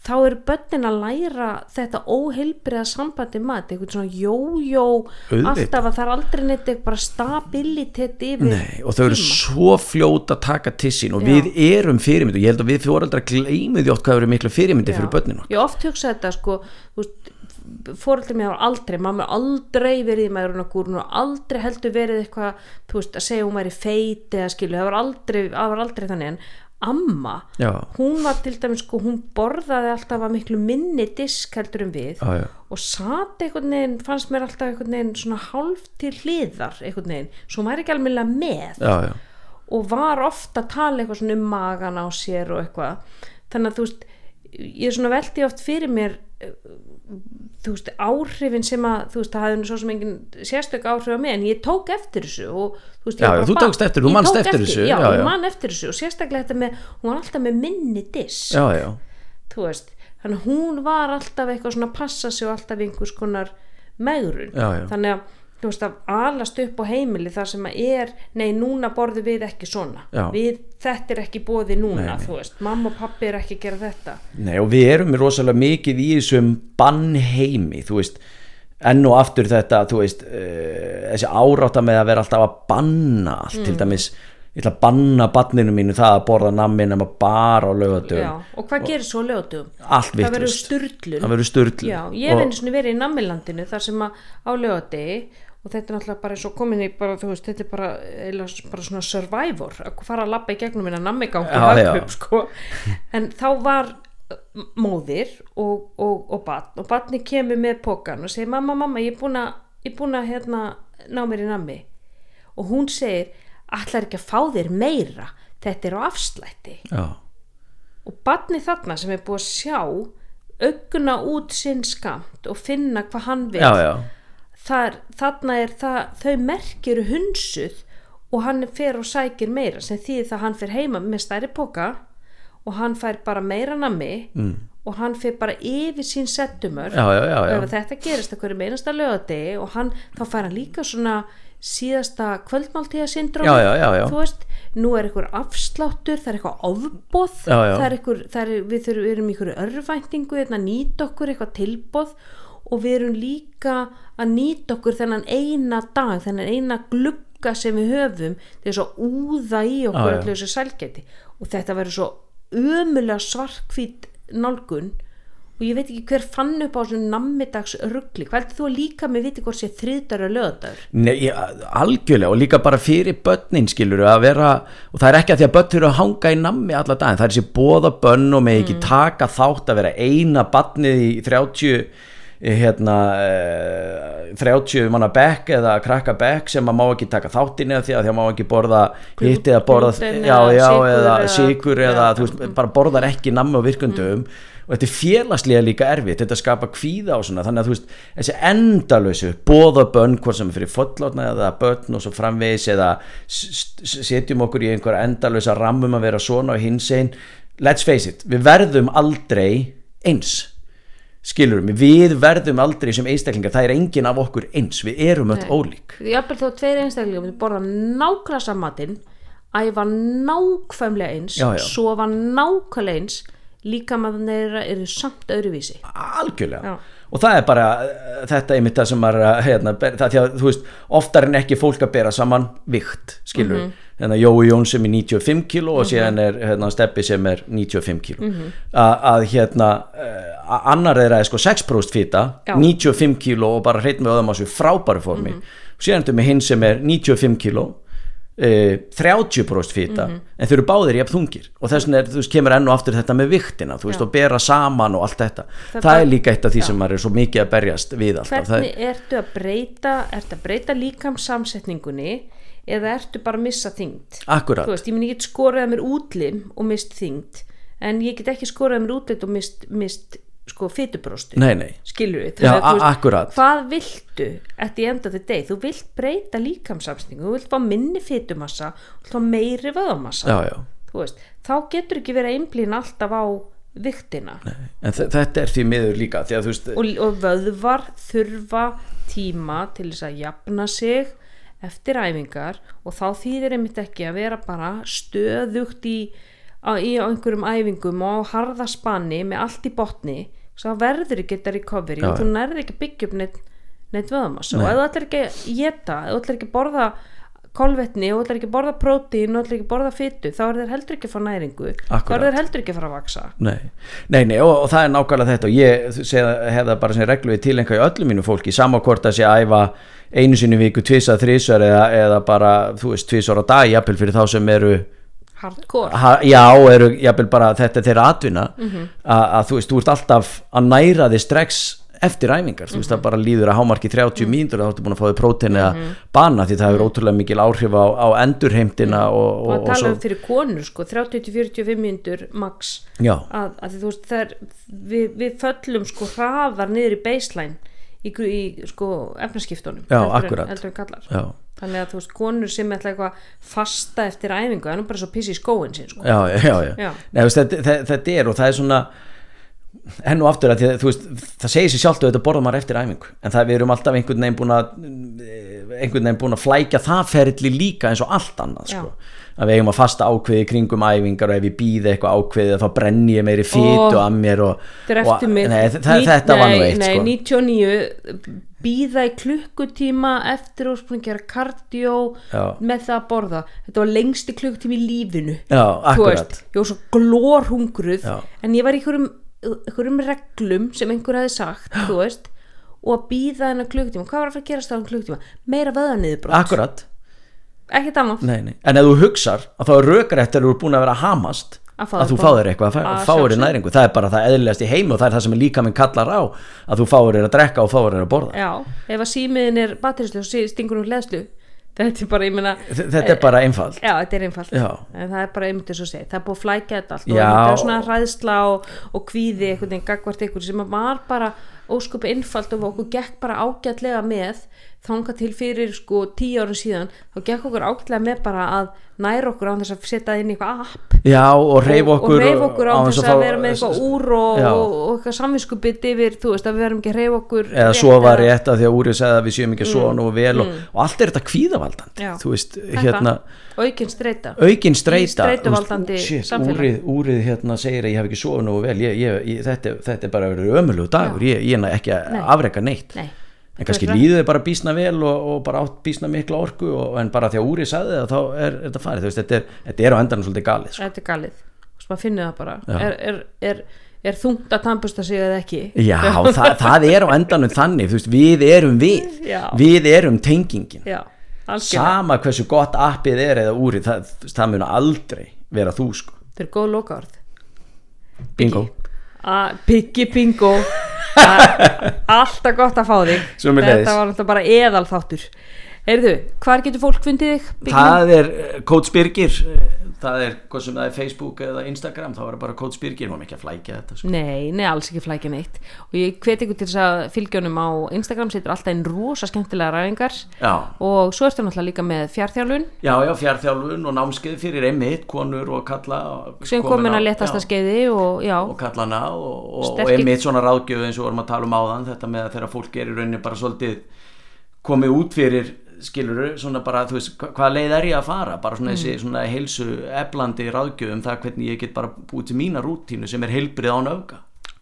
þá eru börnin að læra þetta óheilbriða sambandi mat eitthvað svona jójó Auðvitað. alltaf að það er aldrei neitt eitthvað stabilitet yfir Nei, og þau eru svo fljót að taka til sín og Já. við erum fyrirmynd og ég held að við fóreldrar gleymið oft hvað eru miklu fyrirmyndi fyrir börninu ég oft hugsa þetta sko fóröldur mér hafa aldrei mamma aldrei verið í meðrunagúrun og aldrei heldur verið eitthvað þú veist, að segja hún væri feit eða skilu, það var aldrei, aldrei þannig. En amma, Já. hún var til dæmis sko, hún borðaði alltaf að miklu minni disk heldur en við Já, já. og sat einhvern veginn, fannst mér alltaf einhvern veginn svona hálf til hliðar einhvern veginn, svo hún væri ekki alveg með og var ofta að tala eitthvað svona um magan á sér og eitthvað þannig að þú veist ég er svona veldi oft fyrir mér þú veist áhrifin sem að þú veist það hafði nú svo sem engin sérstök áhrif á mig en ég tók eftir þessu og þú veist ég Já, bara þú tókst eftir, þú Ég manst tók eftir þessu, já, já, ég já. man eftir þessu og sérstaklega þetta með, hún var alltaf með minni diss já, já. þú veist, þannig hún var alltaf eitthvað svona að passa sig og alltaf einhvers konar megrun þannig að þú veist að alast upp á heimili þar sem að er, nei núna borðum við ekki svona, Já. við, þetta er ekki bóði núna, Nei, þú veist, mamma og pappi er ekki að gera þetta. Nei, og við erum rosalega mikið í þessum bannheimi, þú veist. Enn og aftur þetta, þú veist uh, þessi árátta með að vera alltaf að banna allt, Mm. til dæmis ég ætla að banna banninu mínu það að borða nammi nema bara á Já, laugatöfum og hvað gerir svo lögutum? allt Það verður sturlun. Það verður sturlun. Já, ég hef einu sinni verið í nammilandinu þar sem að á lögadegi og þetta er náttúrulega bara eins og komin í bara, veist, þetta er bara, eiginlega bara svona survivor að fara að labba í gegnum minna nammigang sko. En þá var uh, móðir og, og, og batn og batni kemur með pokan og segir mamma, mamma, ég er búin að búin hérna ná mér í nammi. Og hún segir allar ekki að fá þér meira? Þetta er á afslætti. Já, og barni þarna sem er búið að sjá auguna út sinn skamt og finna hvað hann vil já, já, Þar, þarna er það þau merkir hunsuð og hann fer og sækir meira sem þýðir það að hann fer heima með stærri póka og hann fær bara meira nammi mm. og hann fer bara yfir sín settumör já, já, já, og þetta gerist að hverju meinasta lögadegi og hann, þá fær hann líka svona síðasta kvöldmáltíða syndrom Já, já, já, já. þú veist, nú er einhver afsláttur það er eitthvað ofbóð það er einhver, það er, við þurfum, við erum í einhverju örvæntingu, hérna, nýta okkur eitthvað tilbóð og við erum líka að nýta okkur þennan eina dag, þennan eina glugga sem við höfum til þess að úða í okkur já. allir þessu sælgæti. Og þetta verður svo ömulega svarkvít nálgun og ég veit ekki hver fann upp á svona nammidags ruggli, hvað heldur þú að líka með viti hvort sé þriðdagur og löðdagur Nei, ég- algjörlega og líka bara fyrir börnin skilur að vera og það er ekki að því að börn þurfa að hanga í nammi alla daginn, það er þessi bóða bönn og með ekki taka þátt að vera eina barnið í 30 eh, hérna eh, 30 manna bekk eða krakka bekk sem að má ekki taka þáttinni því að því að má ekki borða hitt eða borða já, eða já, eða eða- sigur eða Já. þú veist, bara borðar ekki nammi og virkundum. Og þetta er félagslega líka erfitt þetta skapa kvíða og svona þannig að þú veist þessi endalösu bóða bönn hvort sem er fyrir follotna eða börn og svo framvegis eða setjum okkur í einhver endalösa rammum að vera svona og hins einn let's face it, við verðum aldrei eins skilurum, við verðum aldrei sem einstaklingar, það er engin af okkur eins við erum öll ólík. Jafnvel þó tveir einstaklingum myndu borða nákvæmlega samatinn æfa nákvæmlega eins Já, já. sofa nákvæmlega eins líka maður þeirra eru samt öðruvísi. Algjörlega. Já. og það er bara eh, þetta einmitt það sem maður að, hérna, það því að þú veist oftar en ekki fólk að bera saman vikt skilur mm hérna Jói Jón sem er 95 kíló og síðan er hérna, Steppi sem er 95 kíló Mhm. að, að hérna uh, annar er sko 6% fýta Já. 95 kíló og bara hreitt með öðum á svo frábæru formi Mhm. síðan ertu með hinn sem er 95 kíló Uh, 30% fýta Mhm. en þau eru báðir jafn þungir og þess vegna er, þú veist, kemur enn og aftur þetta með viktina þú veist, og bera saman og allt þetta Það það, er líka eitt af því sem maður er svo mikið að berjast við alltaf hvernig ertu að breyta ertu að breyta líkamsamsetningunni eða ertu bara að missa þyngd? Akkurat, þú veist, ég minn ég get skorað að mér útlim og mist þyngd en ég get ekki skorað að mér útlit og mist, mist sko fytubrósti nei nei. Skilur við, Já, a- akkurat. hvað viltu eftir enda þetta deg, þú vilt breyta líkamsamsetningu, þú vilt fá minni fytumassa þú vilt fá meiri vöðamassa já, já. þú veist, þá getur ekki verið einblín alltaf á viktina en þe- þetta er því miður líka því að þú veist, og, og vöðvar þurfa tíma til þess að jafna sig eftir æfingar og þá þýðir einmitt ekki að vera bara stöðugt í, á, í einhverjum æfingum og harða spanni með allt í botni svo verður ekki þetta recovery Já, og þú nærður ekki byggja upp neitt, neitt vöðamassa og ef þú ætlar ekki að geta ef þú ætlar ekki að borða kolvetni og þú ætlar ekki að borða prótín og þú ætlar ekki að borða fytu þá er þér heldur ekki að fá næringu þá er Akkurat. þér heldur ekki að fara að vaksa nei, nei, nei og, og það er nákvæmlega þetta og ég hef það bara sem reglu við tilenga í öllu mínu fólki, sama hvort að sé að æfa einu sinni viku, tvisa, þrísar eða, eða bara, þú veist, tvisar á dag jafnvel fyrir þá sem eru hardcore. Ha, já, eru jafnvel bara þetta er þeirra atvinna Mhm. að, að þú veist, þú ert alltaf að næra þig strax eftir æfingar, þú veist, Mhm. það bara líður að hámarki 30 mínútur og þá ertu búin að fá þig prótein eða bana því það hefur ótrúlega mikil áhrif á, á endurheimtina og, og og, að tala um fyrir konur sko 30-45 mínútur max. Að, að þú veist er við, við föllum sko hraðar niður í baseline í, í sko efnaskiptunum Já, akkurat. þannig að þú veist konur sem ætla eitthvað fasta eftir æfingu, það er nú bara svo pissi í skóin sin sko. já, já, já. Já. Nei, veist, þetta, þetta, er og það er svona enn og aftur að því veist það segir sér sjálft að þetta borða maður eftir æfingu en það við erum alltaf einhvern veginn búin að einhvern veginn búin að flækja það ferli líka eins og allt annað sko. að við eigum að fasta ákveði kringum æfingar og ef ég býði eitthvað ákveði þá brenni ég meiri fytu Ó, að mér og, og nei, þetta var nú eitt nei, sko. 99 býða í klukkutíma eftir og gera kardió Já. með það að borða. Þetta var lengsti klukkutími í lífinu. Já, akkurat. ég var svo glórhungruð en ég var í einhverjum, einhverjum reglum sem einhver hefði sagt þú veist, og að býða hennar klukkutíma. Hvað var að fara að gerast það um klukkutíma? Meira veðaniðurbrot, Akkurat, ekkert annað. Nei, nei. en ef þú hugsar að þá er rökrætt þegar þú er búin að vera hamast Að að þú fáir eitthvað að, Að fáir sjálfsögðu. næringu. Það er bara það eðlilegast í heimi og það er það sem líka minn kallar á að þú fáir að drekka og fáir að borða. Já, ef að símiðin er batterislu og stingur um hleðslu þetta er bara, ég meina þetta er bara einfalt. Já, þetta er einfalt. Já. en það er bara einmitt eins og segja, það er búið að flækja þetta allt og Já. þetta er svona hræðsla og, og kvíði gagvart ykkur sem var bara ósköpi einfalt og okkur gekk bara ágætlega með þanga til fyrir sko tíu árum síðan þá gekk okkur ágætlega með bara að næra okkur á þess að setja inn eitthvað app. Já, og reyf og, okkur og reyf okkur á þess þess að, vera með eitthvað úr og, og, og eitthvað samvinskupið yfir, þú veist, að við verum ekki að reyf okkur eða sofa eða- rétt að því að úrið segði að við séum ekki að sofa nú vel og, og allt er þetta kvíðavaldandi Já. þú veist, Þetta. hérna. Aukin streita. Aukin streita Í streituvaldandi þú veist, shit, samfélag. úrið, úrið hérna segir að ég hef ekki sofið nú vel ég, ég, ég, þetta, þetta er bara verið ömulegu dagur ég, ég er ekki að afreka neitt. Nei, en kannski þið bara bísna vel og, og bara átt bísna mikla orku og, en bara því að úrið sagði það þá er þetta farið. Veist, þetta er, þetta er á endanum svolítið galið sko. þetta er galið. Þú finnur það bara. Er, er, er, er þungt að tampusta sig eða ekki? Já, það, það er á endanum þannig. Veist, við erum við. Já. við erum tengingin. Já, sama hversu gott appið er eða úrið það, það mun aldrei vera þú sko. Þetta er góð lokaord bingo Piggy bingo. Alltaf gott að fá þig. Þetta var náttúrulega bara eðal þáttur Heyrðu, hvar getur fólk fundið þig? Það er eh, Coach Birgir. Það er hvað sem það er Facebook eða Instagram þá er bara Coach Birgir, má ekki að flækja þetta sko. Nei, nei, alls ekki flækja neitt. Og ég hveti ykkur til þess að fylgjónum á Instagram setur alltaf einn rosa skemmtilega ræðingar já, og svo ertu náttúrulega líka með fjárþjálfun já, já, fjárþjálfun og námskeið fyrir einmitt, konur og kalla sem komin að letasta já, skeiði og og kallana og, og, og einmitt svona ráðgjöf eins og vorum að tala um áðan þetta með að þegar fólk er í rauninni bara svolítið komið út fyrir skiluru, svona bara, þú veist, hva- hvaða leið er ég að fara, bara svona þessi svona heilsu eflandi ráðgjöf um það hvernig ég get bara búið til mína rútínu sem er heilbrið án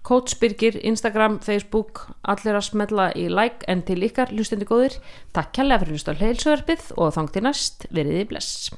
Coach Birgir, Instagram, Facebook allir að smella í like en til ykkar hlustendi góðir, takk kærlega fyrir hlusta á heilsuverfið og þangti næst, veriði bless